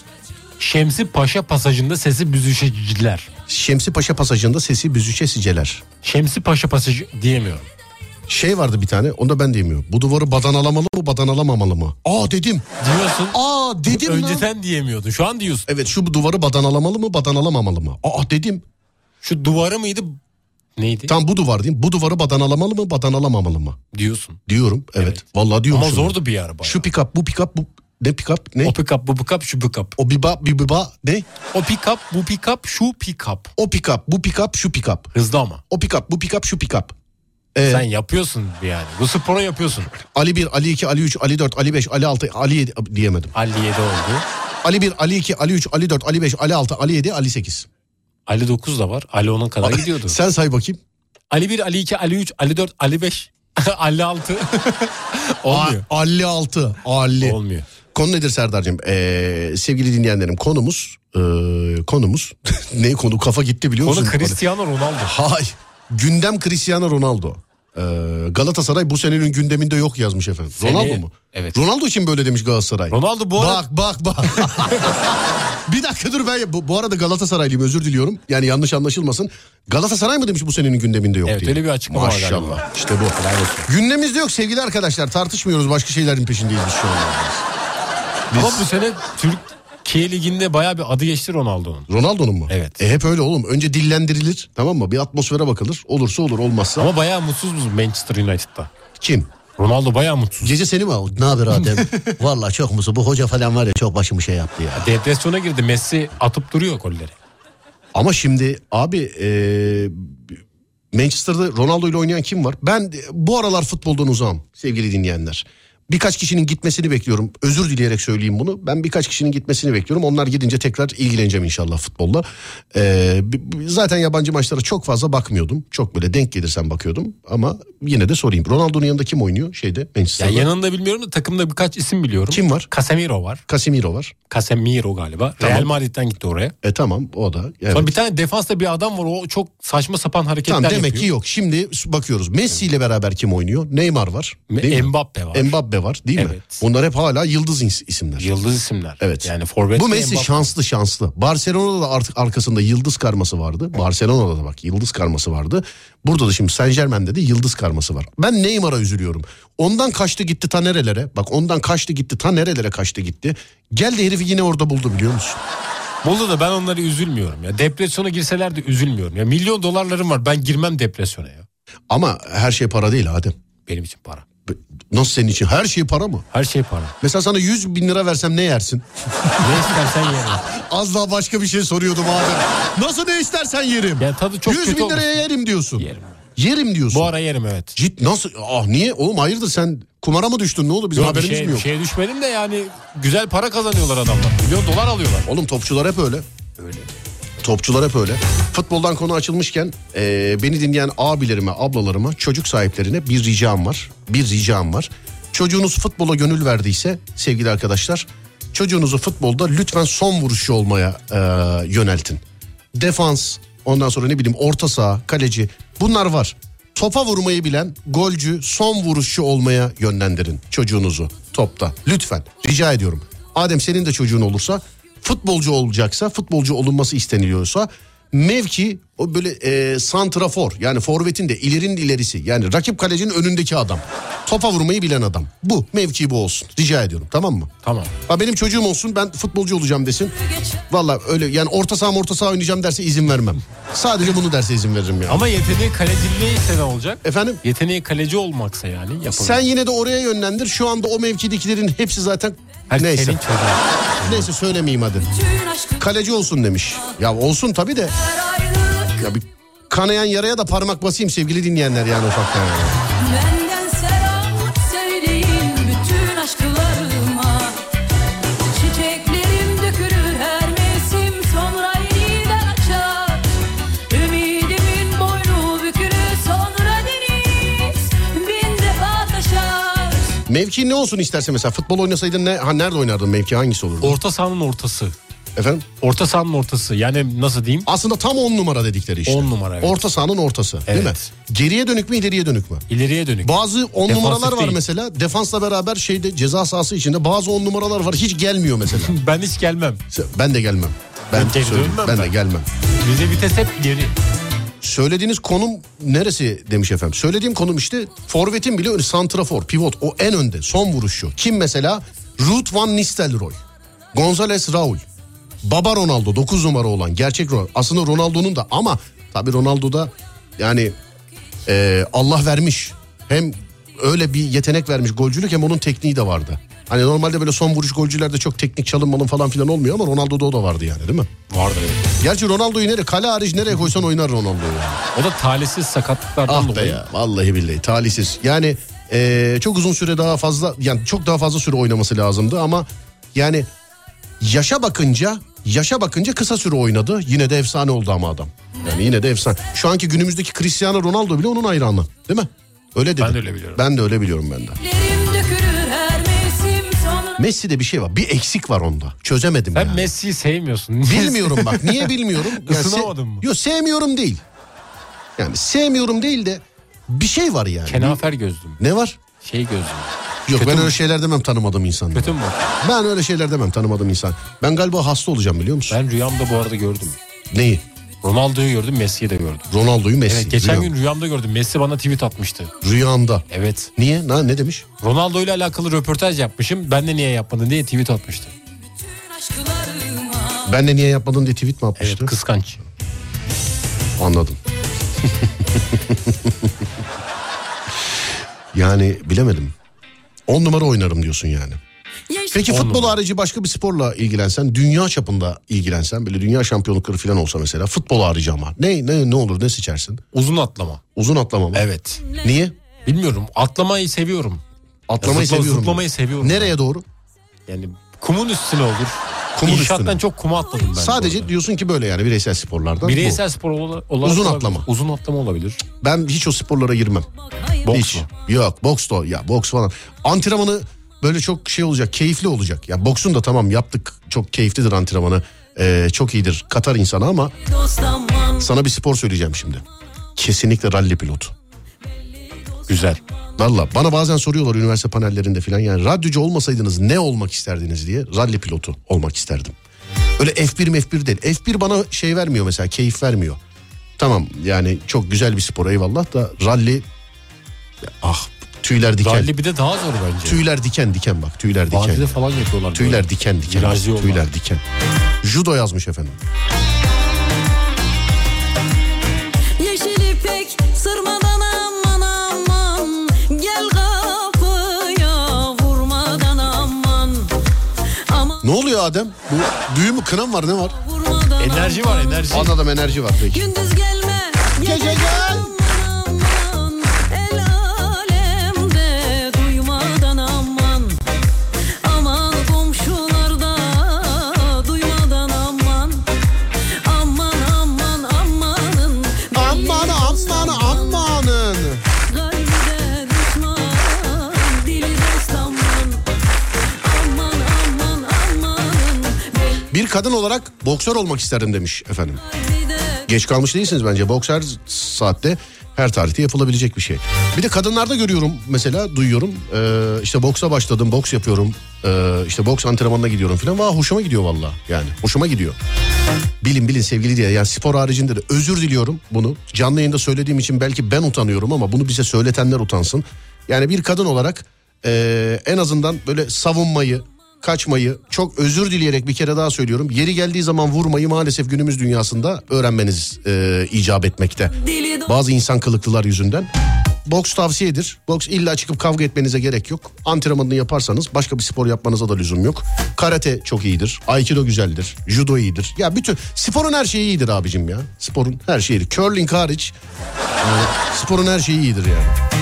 Şemsi Paşa pasajında sesi büzüşeciler. Şemsi Paşa pasajında sesi büzüşe siceler. Şemsi Paşa pasajı diyemiyorum. Şey vardı bir tane onu da ben diyemiyorum. Bu duvarı badanalamalı mı badanalamalı mı? Aa dedim. Diyorsun. Aa dedim lan. Önceden diyemiyordun. Şu an diyorsun. Evet şu duvarı badanalamalı mı badanalamalı mı? Aa dedim. Şu duvarı mıydı? Neydi? Tam bu duvar diyeyim. Bu duvarı badanalamalı mı badanalamalı mı? Diyorsun. Diyorum evet. Evet. Vallahi diyorum. Ama şunu. zordu bir ara bayağı. Şu pick up bu pick up bu ne pick up ne? O pick up bu pick up şu pick up. O biba biba ne? O pick up bu pick up şu pick up. O pick up bu pick up şu pick up. Hızlı ama. O pick up bu pick up şu pick up. Ee, Sen yapıyorsun yani. Bu sporu yapıyorsun. Ali 1, Ali 2, Ali 3, Ali 4, Ali 5, Ali 6, Ali 7 diyemedim. 57 oldu. Ali 1, Ali 2, Ali 3, Ali 4, Ali 5, Ali 6, Ali 7, Ali 8. Ali 9 da var. Ali 10'a kadar gidiyordu. Sen say bakayım. Ali 1, Ali 2, Ali 3, Ali 4, Ali 5, Ali 6. Olmuyor. A- Ali 6, Ali. Olmuyor. Konu nedir Serdar'cığım? Ee, sevgili dinleyenlerim konumuz, ee, konumuz, ne konu kafa gitti biliyor Konu musun? Cristiano Ronaldo. Hay, gündem Cristiano Ronaldo. Ee, Galatasaray bu senenin gündeminde yok yazmış efendim. Seneye- Ronaldo mu? Evet. Ronaldo için böyle demiş Galatasaray. Ronaldo bu arada Bak bak bak. bir dakika dur ben bu, bu arada Galatasaraylıyım özür diliyorum. Yani yanlış anlaşılmasın. Galatasaray mı demiş bu senenin gündeminde yok Evet, diye. öyle bir açıklama var Maşallah. İşte bu. Gündemimizde yok sevgili arkadaşlar tartışmıyoruz başka şeylerin peşindeyiz biz şu anda. Biz- ama bu sene Türkiye Ligi'nde bayağı bir adı geçti Ronaldo'nun. Ronaldo'nun mu? Evet. E hep öyle oğlum. Önce dillendirilir tamam mı? Bir atmosfere bakılır. Olursa olur olmazsa. Ama bayağı mutsuz mu Manchester United'da? Kim? Ronaldo bayağı mutsuz. Gece seni mi aldı? Ne haber Adem? Valla çok mutsuz. Bu hoca falan var ya çok başımı şey yaptı ya. Depresyona girdi. Messi atıp duruyor golleri. Ama şimdi abi e, Manchester'da Ronaldo ile oynayan kim var? Ben bu aralar futboldan uzağım sevgili dinleyenler. Birkaç kişinin gitmesini bekliyorum. Özür dileyerek söyleyeyim bunu. Ben birkaç kişinin gitmesini bekliyorum. Onlar gidince tekrar ilgileneceğim inşallah futbolla. Ee, zaten yabancı maçlara çok fazla bakmıyordum. Çok böyle denk gelirsem bakıyordum. Ama yine de sorayım. Ronaldo'nun yanında kim oynuyor şeyde Ya Manchester'da? yanında bilmiyorum da takımda birkaç isim biliyorum. Kim var? Casemiro var. Casemiro var. Casemiro galiba. Tamam. Real Madrid'den gitti oraya. E tamam o da. Evet. Sonra bir tane defansta bir adam var. O çok saçma sapan hareketler Tamam demek yapıyor. ki yok. Şimdi bakıyoruz. Messi ile beraber kim oynuyor? Neymar var. değil mi? Mbappe var. Mbappe var değil mi? Evet. Bunlar hep hala yıldız is- isimler. Yıldız isimler. Evet. Yani forvet Bu Messi Mbappe. şanslı şanslı. Barcelona'da da artık arkasında yıldız karması vardı. Barcelona'da da bak yıldız karması vardı. Burada da şimdi Saint Germain'de de yıldız karması var. Ben Neymar'a üzülüyorum. Ondan kaçtı gitti ta nerelere. Bak ondan kaçtı gitti ta nerelere kaçtı gitti. Geldi herifi yine orada buldu biliyor musun? Buldu da ben onları üzülmüyorum ya. Depresyona girseler de üzülmüyorum. Ya milyon dolarlarım var. Ben girmem depresyona ya. Ama her şey para değil Adem. Benim için para. Nasıl senin için? Her şey para mı? Her şey para. Mesela sana 100 bin lira versem ne yersin? ne istersen yerim. Az daha başka bir şey soruyordum abi. Nasıl ne istersen yerim. Ya tadı çok 100 kötü bin olmuş. liraya yerim diyorsun. Yerim. Yerim diyorsun. Bu ara yerim evet. Cid nasıl? Ah niye? Oğlum hayırdır sen kumara mı düştün ne oldu? Bizim Yok, haberimiz şey, mi yok? şeye düşmedim de yani güzel para kazanıyorlar adamlar. Milyon dolar alıyorlar. Oğlum topçular hep öyle. Öyle. Topçular hep öyle. Futboldan konu açılmışken e, beni dinleyen abilerime, ablalarıma, çocuk sahiplerine bir ricam var. Bir ricam var. Çocuğunuz futbola gönül verdiyse sevgili arkadaşlar çocuğunuzu futbolda lütfen son vuruşu olmaya e, yöneltin. Defans, ondan sonra ne bileyim orta saha, kaleci bunlar var. Topa vurmayı bilen golcü, son vuruşçu olmaya yönlendirin çocuğunuzu topta. Lütfen rica ediyorum. Adem senin de çocuğun olursa futbolcu olacaksa, futbolcu olunması isteniliyorsa mevki o böyle e, santrafor yani forvetin de ilerinin ilerisi yani rakip kalecinin önündeki adam. Topa vurmayı bilen adam. Bu mevki bu olsun. Rica ediyorum tamam mı? Tamam. Ha benim çocuğum olsun ben futbolcu olacağım desin. Valla öyle yani orta saha orta saha oynayacağım derse izin vermem. Sadece bunu derse izin veririm ya. Ama yeteneği kaleciliği ise ne olacak? Efendim? Yeteneği kaleci olmaksa yani yapabilir. Sen yine de oraya yönlendir. Şu anda o mevkidekilerin hepsi zaten Her neyse. senin çocuğun. Neyse söylemeyeyim hadi. Kaleci olsun demiş. Ya olsun tabii de. Ya bir kanayan yaraya da parmak basayım sevgili dinleyenler yani ufaktan yani. Mevki ne olsun isterse mesela futbol oynasaydın ne ha nerede oynardın mevki hangisi olurdu? Orta sahanın ortası. Efendim? Orta sahanın ortası. Yani nasıl diyeyim? Aslında tam 10 numara dedikleri işte. 10 numara, evet. Orta sahanın ortası değil mi? Evet. Geriye dönük mü ileriye dönük mü? İleriye dönük. Bazı 10 Defansif numaralar var değil. mesela. Defansla beraber şeyde ceza sahası içinde bazı 10 numaralar var. Hiç gelmiyor mesela. ben hiç gelmem. ben de gelmem. Ben, Ben ben de gelmem. Bize vites hep geri. Söylediğiniz konum neresi demiş efendim. Söylediğim konum işte forvetin bile öyle santrafor, pivot o en önde son vuruşu. Kim mesela? Ruth Van Nistelrooy, Gonzales Raul, Baba Ronaldo 9 numara olan gerçek Ronaldo. Aslında Ronaldo'nun da ama tabii Ronaldo'da yani e, Allah vermiş. Hem öyle bir yetenek vermiş golcülük hem onun tekniği de vardı. Hani normalde böyle son vuruş golcülerde çok teknik çalınmanın falan filan olmuyor ama Ronaldo'da o da vardı yani değil mi? Vardı evet. Gerçi Ronaldo'yu nereye kale hariç nereye koysan oynar Ronaldo yani. O da talihsiz sakatlıklardan Ah be dolayı. ya vallahi billahi talihsiz. Yani eee, çok uzun süre daha fazla yani çok daha fazla süre oynaması lazımdı ama yani yaşa bakınca yaşa bakınca kısa süre oynadı. Yine de efsane oldu ama adam. Yani yine de efsane. Şu anki günümüzdeki Cristiano Ronaldo bile onun hayranı değil mi? Öyle dedi. Ben de öyle biliyorum. Ben de öyle biliyorum ben de. Messi'de bir şey var. Bir eksik var onda. Çözemedim Sen yani. Messi'yi sevmiyorsun. Bilmiyorum bak. Niye bilmiyorum? Yani Isınamadın mı? Yok sevmiyorum değil. Yani sevmiyorum değil de bir şey var yani. Kenafer gözlüm. Ne var? Şey gözlüm. Yok Kötü ben mü? öyle şeyler demem tanımadığım insanlara. Kötü mü? Ben öyle şeyler demem tanımadığım insan. Ben galiba hasta olacağım biliyor musun? Ben rüyamda bu arada gördüm. Neyi? Ronaldo'yu gördüm, Messi'yi de gördüm. Ronaldo'yu Messi. Evet, geçen rüyam- gün rüyamda gördüm. Messi bana tweet atmıştı. Rüyamda. Evet. Niye? Na, ne demiş? Ronaldo ile alakalı röportaj yapmışım. Ben de niye yapmadın diye tweet atmıştı. Ben de niye yapmadın diye tweet mi atmıştı? Evet, kıskanç. Anladım. yani bilemedim. 10 numara oynarım diyorsun yani. Peki On futbol numara. harici başka bir sporla ilgilensen, dünya çapında ilgilensen, böyle dünya şampiyonlukları falan olsa mesela futbol harici ama ne ne ne olur ne seçersin? Uzun atlama. Uzun atlama mı? Evet. Niye? Bilmiyorum. Atlamayı seviyorum. Atlamayı zıpla- seviyorum. zıplamayı seviyorum. Nereye doğru? Yani kumun üstüne olur. Kumun İnşaattan üstüne. çok kuma atladım ben. Sadece diyorsun ki böyle yani bireysel sporlardan. Bireysel bu. spor ola- olarak Uzun olabilir. atlama. Uzun atlama olabilir. Ben hiç o sporlara girmem. Boks hiç. mu? Yok boks da ya boks falan. Antrenmanı böyle çok şey olacak keyifli olacak. Ya boksun da tamam yaptık çok keyiflidir antrenmanı. Ee, çok iyidir katar insana ama sana bir spor söyleyeceğim şimdi. Kesinlikle ralli pilotu. Güzel. Valla bana bazen soruyorlar üniversite panellerinde falan yani radyocu olmasaydınız ne olmak isterdiniz diye ralli pilotu olmak isterdim. Öyle F1 F1 değil. F1 bana şey vermiyor mesela keyif vermiyor. Tamam yani çok güzel bir spor eyvallah da ralli ah tüyler diken. Rally bir de daha zor bence. Tüyler diken diken bak tüyler diken. Vadide falan yapıyorlar. Tüyler böyle. diken diken. Virajlı yollar. Tüyler diken. Judo yazmış efendim. Yeşil ipek sırmadan aman aman Gel kapıya vurmadan aman Aman Ne oluyor Adem? Bu düğün mü kına mı var ne var? Enerji var enerji. Anladım enerji var peki. Gündüz gelme kadın olarak boksör olmak isterdim demiş efendim. Geç kalmış değilsiniz bence. Boks her saatte her tarihte yapılabilecek bir şey. Bir de kadınlarda görüyorum mesela duyuyorum. Ee, işte boksa başladım boks yapıyorum. Ee, işte boks antrenmanına gidiyorum falan. Vah hoşuma gidiyor valla yani hoşuma gidiyor. Bilin bilin sevgili diye yani spor haricinde de özür diliyorum bunu. Canlı yayında söylediğim için belki ben utanıyorum ama bunu bize söyletenler utansın. Yani bir kadın olarak ee, en azından böyle savunmayı, kaçmayı çok özür dileyerek bir kere daha söylüyorum. Yeri geldiği zaman vurmayı maalesef günümüz dünyasında öğrenmeniz e, icap etmekte. Bazı insan kılıklılar yüzünden. Boks tavsiyedir. Boks illa çıkıp kavga etmenize gerek yok. Antrenmanını yaparsanız başka bir spor yapmanıza da lüzum yok. Karate çok iyidir. Aikido güzeldir. Judo iyidir. Ya bütün sporun her şeyi iyidir abicim ya. Sporun her şeyi. Curling hariç yani sporun her şeyi iyidir yani.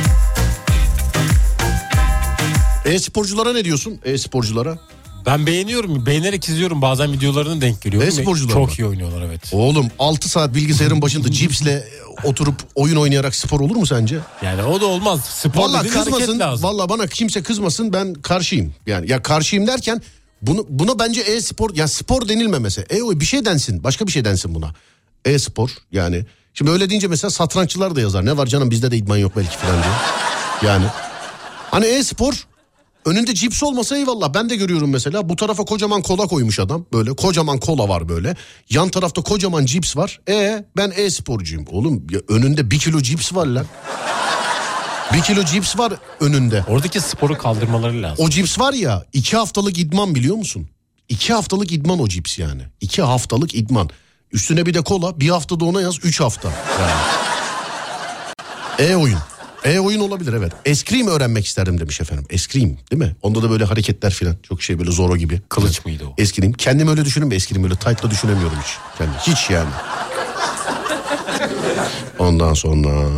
E-sporculara ne diyorsun? E-sporculara? Ben beğeniyorum. Beğenerek izliyorum. Bazen videolarını denk geliyorum. E-sporcular Çok mı? iyi oynuyorlar evet. Oğlum 6 saat bilgisayarın başında cipsle oturup oyun oynayarak spor olur mu sence? Yani o da olmaz. Spor Valla dediğin hareket kızmasın. lazım. Valla bana kimse kızmasın ben karşıyım. Yani ya karşıyım derken bunu buna bence e-spor ya spor denilmemesi. E o bir şey densin. Başka bir şey densin buna. E-spor yani. Şimdi öyle deyince mesela satranççılar da yazar. Ne var canım bizde de idman yok belki falan diye. Yani hani e-spor önünde cips olmasa eyvallah. Ben de görüyorum mesela bu tarafa kocaman kola koymuş adam. Böyle kocaman kola var böyle. Yan tarafta kocaman cips var. E ben e-sporcuyum. Oğlum ya önünde bir kilo cips var lan. Bir kilo cips var önünde. Oradaki sporu kaldırmaları lazım. O cips var ya iki haftalık idman biliyor musun? İki haftalık idman o cips yani. İki haftalık idman. Üstüne bir de kola bir haftada ona yaz üç hafta. Yani. E-oyun. E-oyun olabilir evet. Eskrim öğrenmek isterdim demiş efendim. Eskrim değil mi? Onda da böyle hareketler filan. Çok şey böyle Zoro gibi. Kılıç mıydı o? Eskrim. Kendim öyle düşünün eskrim böyle tight'la düşünemiyorum hiç. Kendi. Hiç yani. Ondan sonra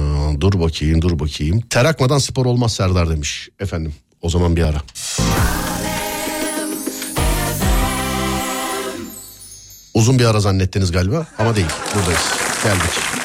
dur bakayım dur bakayım. Ter akmadan spor olmaz Serdar demiş efendim. O zaman bir ara. Uzun bir ara zannettiniz galiba ama değil. Buradayız. Geldik.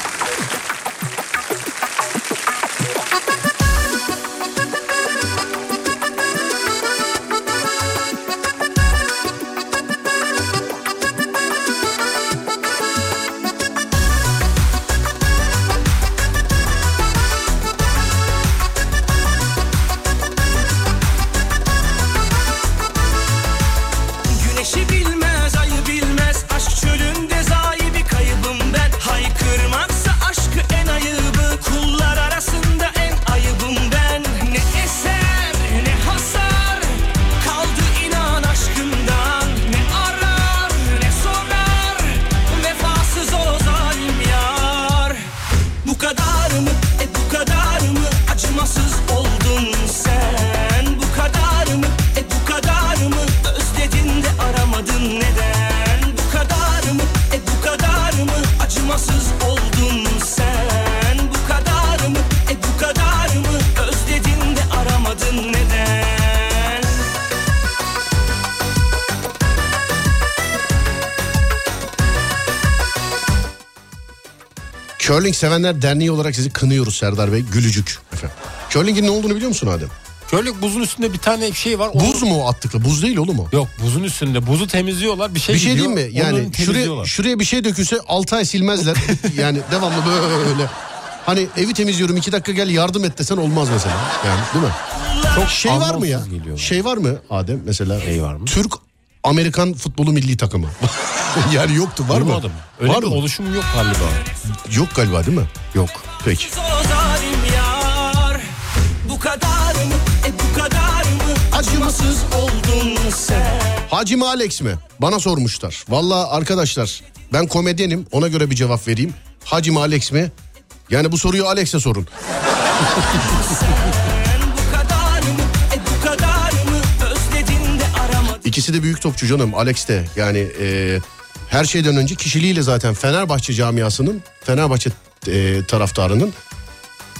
Curling sevenler derneği olarak sizi kınıyoruz Serdar Bey. Gülücük efendim. Curling'in ne olduğunu biliyor musun Adem? Körlük buzun üstünde bir tane şey var. Buz mu o attıkla? Buz değil oğlum o. Yok buzun üstünde. Buzu temizliyorlar. Bir şey bir şey gidiyor, diyeyim mi? onu Yani şuraya, şuraya bir şey dökülse 6 ay silmezler. yani devamlı böyle. Hani evi temizliyorum iki dakika gel yardım et desen olmaz mesela. Yani değil mi? Çok Şey var mı ya? geliyor. Şey var mı Adem mesela? Şey var mı? Türk Amerikan futbolu milli takımı. yani yoktu var mı? Duymadım. Öyle var bir mı? oluşum yok galiba. Yok galiba değil mi? Yok. Peki. Bu kadar mı e bu kadar mı Acımasız oldun sen Hacı Alex mi? Bana sormuşlar. Valla arkadaşlar ben komedyenim ona göre bir cevap vereyim. Hacı Alex mi? Yani bu soruyu Alex'e sorun. İkisi de büyük topçu canım Alex de. Yani e, her şeyden önce kişiliğiyle zaten Fenerbahçe camiasının, Fenerbahçe e, taraftarının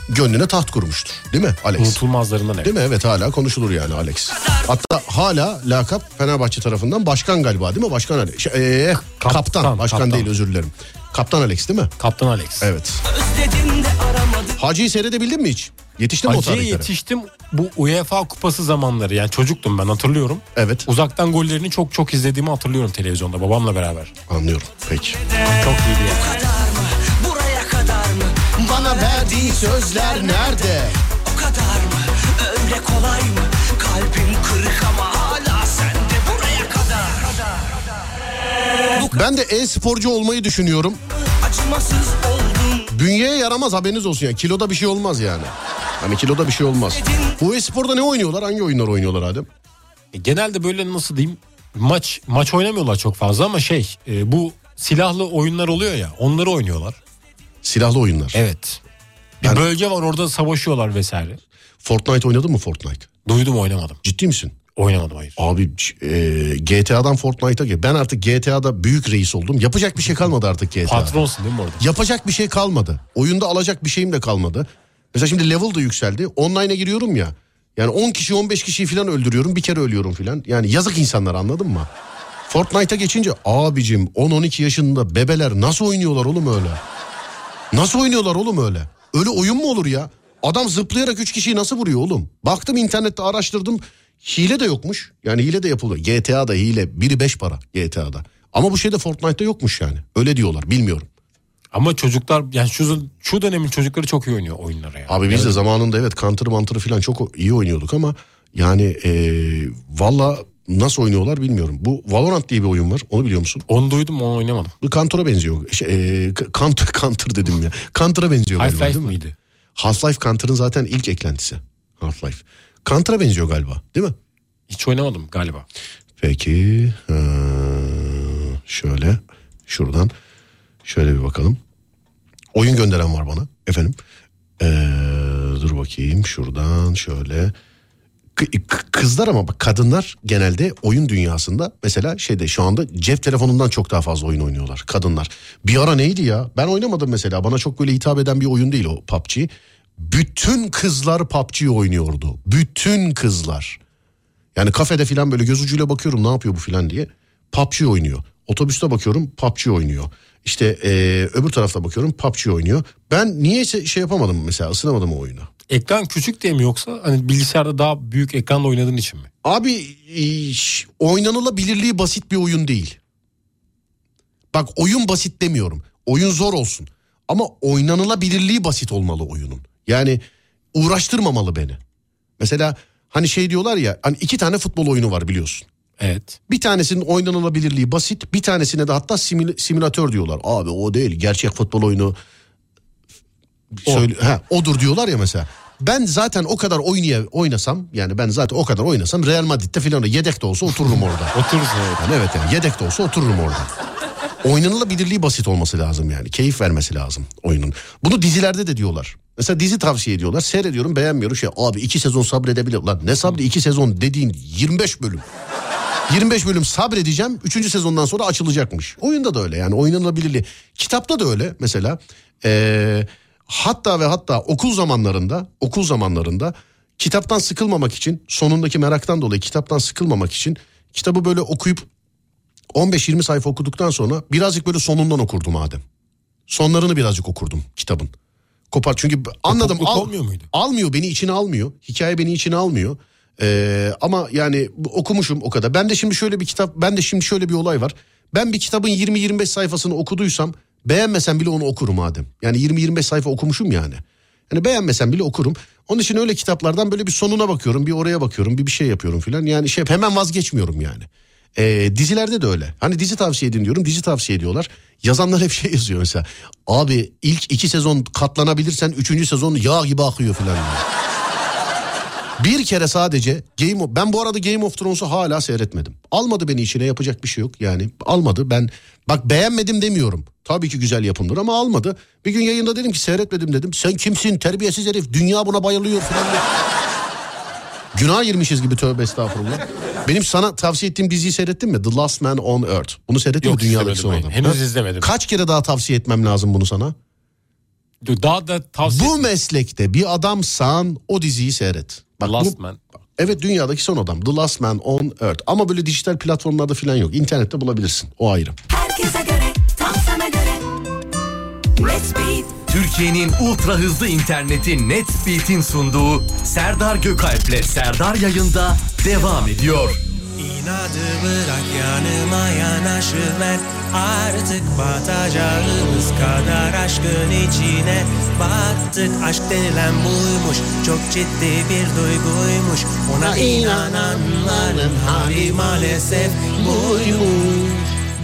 gönlüne taht kurmuştur. Değil mi Alex? Unutulmazlarından evet. Değil mi? Evet hala konuşulur yani Alex. Hatta hala lakap Fenerbahçe tarafından başkan galiba değil mi? Başkan Alex. Şey, ee, kaptan. Kaptan, Başkan kaptan. değil özür dilerim. Kaptan Alex değil mi? Kaptan Alex. Evet. Hacı'yı seyredebildin mi hiç? Yetiştin mi o tarihlere? yetiştim bu UEFA kupası zamanları yani çocuktum ben hatırlıyorum. Evet Uzaktan gollerini çok çok izlediğimi hatırlıyorum televizyonda babamla beraber. anlıyorum. Peki. Çok iyiydi yani. kadar mı? Buraya kadar mı? Bana verdiğin sözler nerede? O kadar mı? Öyle kolay mı? Kalbim kırık ama hala sende buraya kadar. Ben de e-sporcu olmayı düşünüyorum. Acımasız. Bünyeye yaramaz haberiniz olsun ya. Kiloda bir şey olmaz yani. Hani kiloda bir şey olmaz. Bu e-sporda ne oynuyorlar? Hangi oyunlar oynuyorlar Adem? E, Genelde böyle nasıl diyeyim maç maç oynamıyorlar çok fazla ama şey e, bu silahlı oyunlar oluyor ya onları oynuyorlar. Silahlı oyunlar. Evet. Bir Yani- bölge var orada savaşıyorlar vesaire. Fortnite oynadın mı Fortnite? Duydum oynamadım. Ciddi misin? Oynamadım hayır. Abi e, GTA'dan Fortnite'a gel. Ben artık GTA'da büyük reis oldum. Yapacak bir şey kalmadı artık GTA'da. Patronsun değil mi orada? Yapacak bir şey kalmadı. Oyunda alacak bir şeyim de kalmadı. Mesela şimdi level da yükseldi. Online'a giriyorum ya. Yani 10 kişi 15 kişiyi falan öldürüyorum. Bir kere ölüyorum falan. Yani yazık insanlar anladın mı? Fortnite'a geçince abicim 10-12 yaşında bebeler nasıl oynuyorlar oğlum öyle? Nasıl oynuyorlar oğlum öyle? Öyle oyun mu olur ya? Adam zıplayarak 3 kişiyi nasıl vuruyor oğlum? Baktım internette araştırdım. Hile de yokmuş. Yani hile de yapılıyor. GTA'da hile. Biri 5 para GTA'da. Ama bu şey de Fortnite'da yokmuş yani. Öyle diyorlar bilmiyorum. Ama çocuklar yani şu şu dönemin çocukları çok iyi oynuyor oyunlara ya. Abi biz de zamanında evet Counter Mantır'ı falan çok iyi oynuyorduk ama yani eee valla nasıl oynuyorlar bilmiyorum. Bu Valorant diye bir oyun var onu biliyor musun? Onu duydum onu oynamadım. Bu Counter'a benziyor. Şey, eee, Counter, Counter dedim ya. Counter'a benziyor galiba Half-Life değil mi? miydi? Half-Life Counter'ın zaten ilk eklentisi. Half-Life. Counter'a benziyor galiba değil mi? Hiç oynamadım galiba. Peki ha, şöyle şuradan şöyle bir bakalım. Oyun gönderen var bana efendim. Ee, dur bakayım şuradan şöyle. K- kızlar ama bak kadınlar genelde oyun dünyasında mesela şeyde şu anda cep telefonundan çok daha fazla oyun oynuyorlar kadınlar. Bir ara neydi ya ben oynamadım mesela bana çok böyle hitap eden bir oyun değil o PUBG. Bütün kızlar PUBG oynuyordu. Bütün kızlar. Yani kafede filan böyle göz ucuyla bakıyorum ne yapıyor bu filan diye. PUBG oynuyor. Otobüste bakıyorum PUBG oynuyor. İşte eee, öbür tarafta bakıyorum PUBG oynuyor. Ben niye şey yapamadım mesela ısınamadım o oyuna. Ekran küçük diye mi yoksa hani bilgisayarda daha büyük ekranda oynadığın için mi? Abi e, ş- oynanılabilirliği basit bir oyun değil. Bak oyun basit demiyorum. Oyun zor olsun. Ama oynanılabilirliği basit olmalı oyunun. Yani uğraştırmamalı beni. Mesela hani şey diyorlar ya hani iki tane futbol oyunu var biliyorsun. Evet. Bir tanesinin oynanılabilirliği basit, bir tanesine de hatta simül- simülatör diyorlar. Abi o değil, gerçek futbol oyunu söyle, ha, odur diyorlar ya mesela. Ben zaten o kadar oynaya oynasam yani ben zaten o kadar oynasam Real Madrid'de filan yedek de olsa otururum orada. Oturursun evet. Yani evet yani yedek de olsa otururum orada. Oynanılabilirliği basit olması lazım yani. Keyif vermesi lazım oyunun. Bunu dizilerde de diyorlar. Mesela dizi tavsiye ediyorlar. Seyrediyorum beğenmiyorum. Şey abi iki sezon sabredebilir. Lan ne sabri iki sezon dediğin 25 bölüm. 25 bölüm sabredeceğim. 3. sezondan sonra açılacakmış. Oyunda da öyle yani oynanabilirliği. Kitapta da öyle mesela. Ee, hatta ve hatta okul zamanlarında okul zamanlarında kitaptan sıkılmamak için sonundaki meraktan dolayı kitaptan sıkılmamak için kitabı böyle okuyup 15-20 sayfa okuduktan sonra birazcık böyle sonundan okurdum Adem. Sonlarını birazcık okurdum kitabın. Kopar çünkü anladım al- olmuyor muydu? almıyor beni içine almıyor. Hikaye beni içine almıyor. Ee, ama yani okumuşum o kadar. Ben de şimdi şöyle bir kitap ben de şimdi şöyle bir olay var. Ben bir kitabın 20-25 sayfasını okuduysam beğenmesem bile onu okurum Adem. Yani 20-25 sayfa okumuşum yani. Yani beğenmesem bile okurum. Onun için öyle kitaplardan böyle bir sonuna bakıyorum, bir oraya bakıyorum, bir bir şey yapıyorum filan. Yani şey hemen vazgeçmiyorum yani. Ee, dizilerde de öyle. Hani dizi tavsiye edin diyorum, dizi tavsiye ediyorlar. Yazanlar hep şey yazıyor mesela. Abi ilk iki sezon katlanabilirsen üçüncü sezon yağ gibi akıyor filan. diyor. Bir kere sadece Game of... Ben bu arada Game of Thrones'u hala seyretmedim. Almadı beni içine yapacak bir şey yok yani. Almadı ben... Bak beğenmedim demiyorum. Tabii ki güzel yapımdır ama almadı. Bir gün yayında dedim ki seyretmedim dedim. Sen kimsin terbiyesiz herif dünya buna bayılıyor falan. Günah girmişiz gibi tövbe estağfurullah. Benim sana tavsiye ettiğim diziyi seyrettin mi? The Last Man on Earth. Bunu seyrettin Yok mi dünyadaki son adam? Henüz Ha? izlemedim. Kaç kere daha tavsiye etmem lazım bunu sana? Daha da tavsiye Bu meslekte bir adamsan o diziyi seyret. Bak The bu- Last Man. Evet dünyadaki son adam. The Last Man on Earth. Ama böyle dijital platformlarda falan yok. İnternette bulabilirsin. O ayrı. Herkese göre tam sana göre Let's Beat Türkiye'nin ultra hızlı interneti Netspeed'in sunduğu Serdar Gökalp'le Serdar yayında devam ediyor. İnadı bırak yanıma yanaşıver Artık batacağımız kadar aşkın içine Battık aşk denilen buymuş Çok ciddi bir duyguymuş Ona inananların hali maalesef buymuş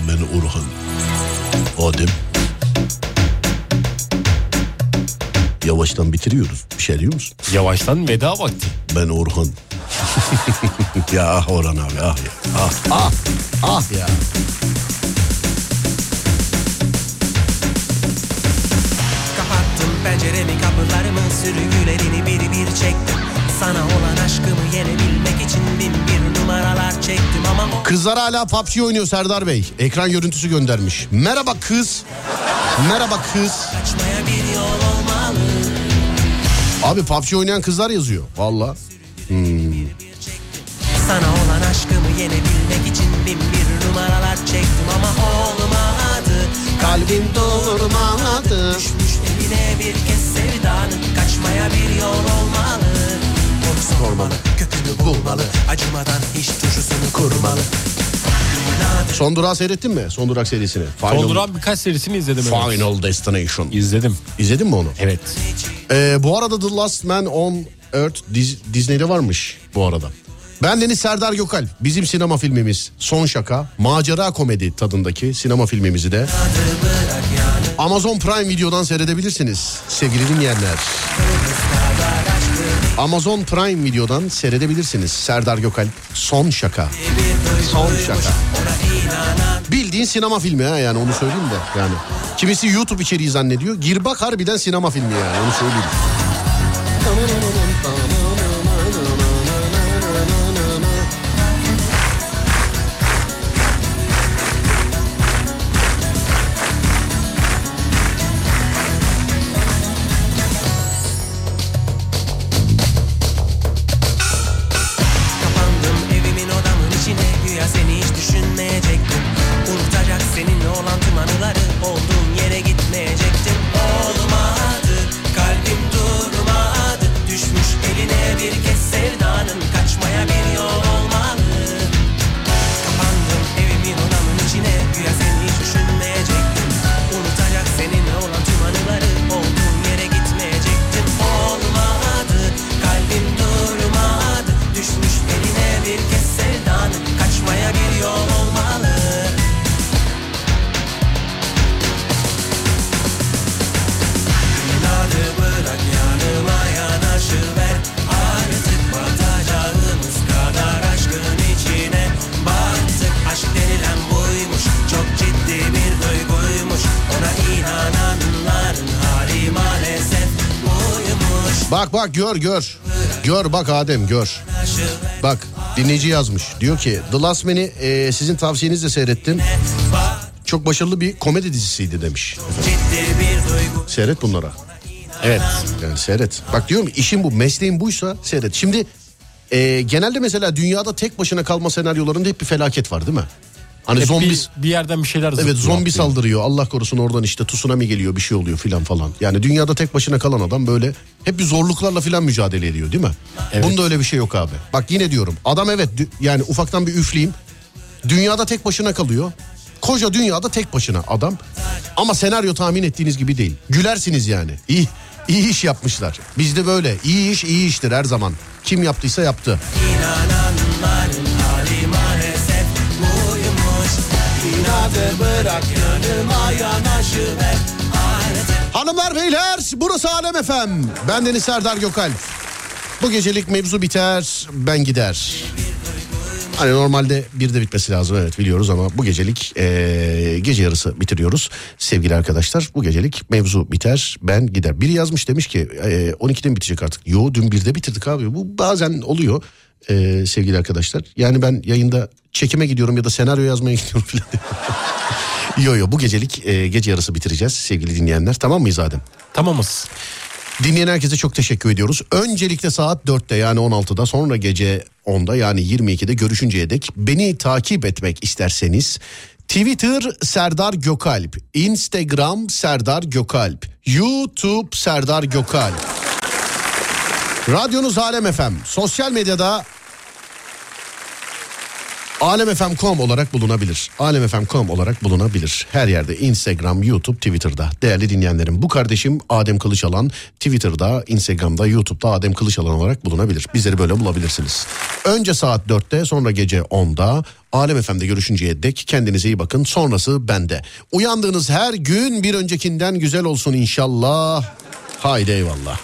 Ben Orhan. Adem. Yavaştan bitiriyoruz. Bir şey diyor musun? Yavaştan veda vakti. Ben Orhan. ya ah Orhan abi ah ya. Ah ah ah ya. Kapattım penceremi kapılarımı Sürgülerini bir bir çektim Sana olan aşkımı yenebilmek için bin bir numaralar çektim Ama o Kızlar hala PUBG oynuyor Serdar Bey. Ekran görüntüsü göndermiş. Merhaba kız. Merhaba kız. kaçmaya bir yol olmalı Abi PUBG oynayan kızlar yazıyor. Valla. Sana olan aşkımı yenebilmek için bin bir numaralar çektim ama olmadı Kalbim durmadı Düşmüş eline bir kez sevdanın Kaçmaya bir yol olmalı Onu sormalı, kökünü bulmalı Acımadan hiç turşusunu kurmalı Son durağı seyrettin mi? Son durak serisini. Final, Son duran birkaç serisini izledim. evet. Final Destination. İzledim. İzledin mi onu? Evet. Ee, bu arada The Last Man on Earth Dis- Disney'de varmış bu arada. Ben Deniz Serdar Gökalp. Bizim sinema filmimiz Son Şaka. Macera komedi tadındaki sinema filmimizi de Amazon Prime Video'dan seyredebilirsiniz sevgili dinleyenler. Amazon Prime Video'dan seyredebilirsiniz. Serdar Gökalp Son Şaka. Son Şaka. Bildiğin sinema filmi ha yani onu söyleyeyim de yani. Kimisi YouTube içeriği zannediyor. Gir bak harbiden sinema filmi yani onu söyleyeyim. Kez sevdanın Kaçmaya bir yol olmalı. İnadı bırak yanıma yanaşıver Artık batacağımız kadar aşkın içine. Battık aşk denilen buymuş Çok ciddi bir duyguymuş. Ona inananların hali maalesef buymuş. Bak bak gör gör. Gör bak Adem gör. Bak dinleyici yazmış. Diyor ki The Last Man'i e, sizin tavsiyenizle seyrettim. Çok başarılı bir komedi dizisiydi demiş. Seyret bunlara. Evet. Yani seyret. Bak diyorum işin bu mesleğin buysa seyret. Şimdi e, genelde mesela dünyada tek başına kalma senaryolarında hep bir felaket var değil mi? Hani Hep zombi bir, bir yerden bir şeyler Evet zombi atlıyor. saldırıyor Allah korusun oradan işte tsunami geliyor bir şey oluyor filan falan. Yani dünyada tek başına kalan adam böyle hep bir zorluklarla filan mücadele ediyor değil mi? Evet. Bunda öyle bir şey yok abi. Bak yine diyorum adam evet yani ufaktan bir üfleyeyim. Dünyada tek başına kalıyor. Koca dünyada tek başına adam. Ama senaryo tahmin ettiğiniz gibi değil. Gülersiniz yani. İyi, iyi iş yapmışlar. Bizde böyle. İyi iş iyi iştir her zaman. Kim yaptıysa yaptı. İnananların İnadı bırak yanıma yanaşıver Artık Hanımlar beyler burası Alem Efem. Ben Deniz Serdar Gökalp. Bu gecelik mevzu biter ben gider. Hani normalde bir de bitmesi lazım evet biliyoruz ama bu gecelik eee, gece yarısı bitiriyoruz. Sevgili arkadaşlar bu gecelik mevzu biter ben gider. Biri yazmış demiş ki eee 12'de mi bitecek artık? Yo dün 1'de bitirdik abi bu bazen oluyor eee, sevgili arkadaşlar. Yani ben yayında çekime gidiyorum ya da senaryo yazmaya gidiyorum falan. yo yo bu gecelik eee, gece yarısı bitireceğiz sevgili dinleyenler tamam mıyız Adem? Tamamız. Dinleyen herkese çok teşekkür ediyoruz. Öncelikle saat 4'te yani 16'da sonra gece 10'da yani 22'de görüşünceye dek beni takip etmek isterseniz Twitter Serdar Gökalp, Instagram Serdar Gökalp, YouTube Serdar Gökalp. Radyonuz Alem FM. Sosyal medyada alemfm.com olarak bulunabilir. Alemfm.com olarak bulunabilir. Her yerde Instagram, YouTube, Twitter'da. Değerli dinleyenlerim bu kardeşim Adem Kılıçalan Twitter'da, Instagram'da, YouTube'da Adem Kılıçalan olarak bulunabilir. Bizleri böyle bulabilirsiniz. Önce saat 4'te sonra gece 10'da Alem FM'de görüşünceye dek kendinize iyi bakın. Sonrası bende. Uyandığınız her gün bir öncekinden güzel olsun inşallah. Haydi eyvallah.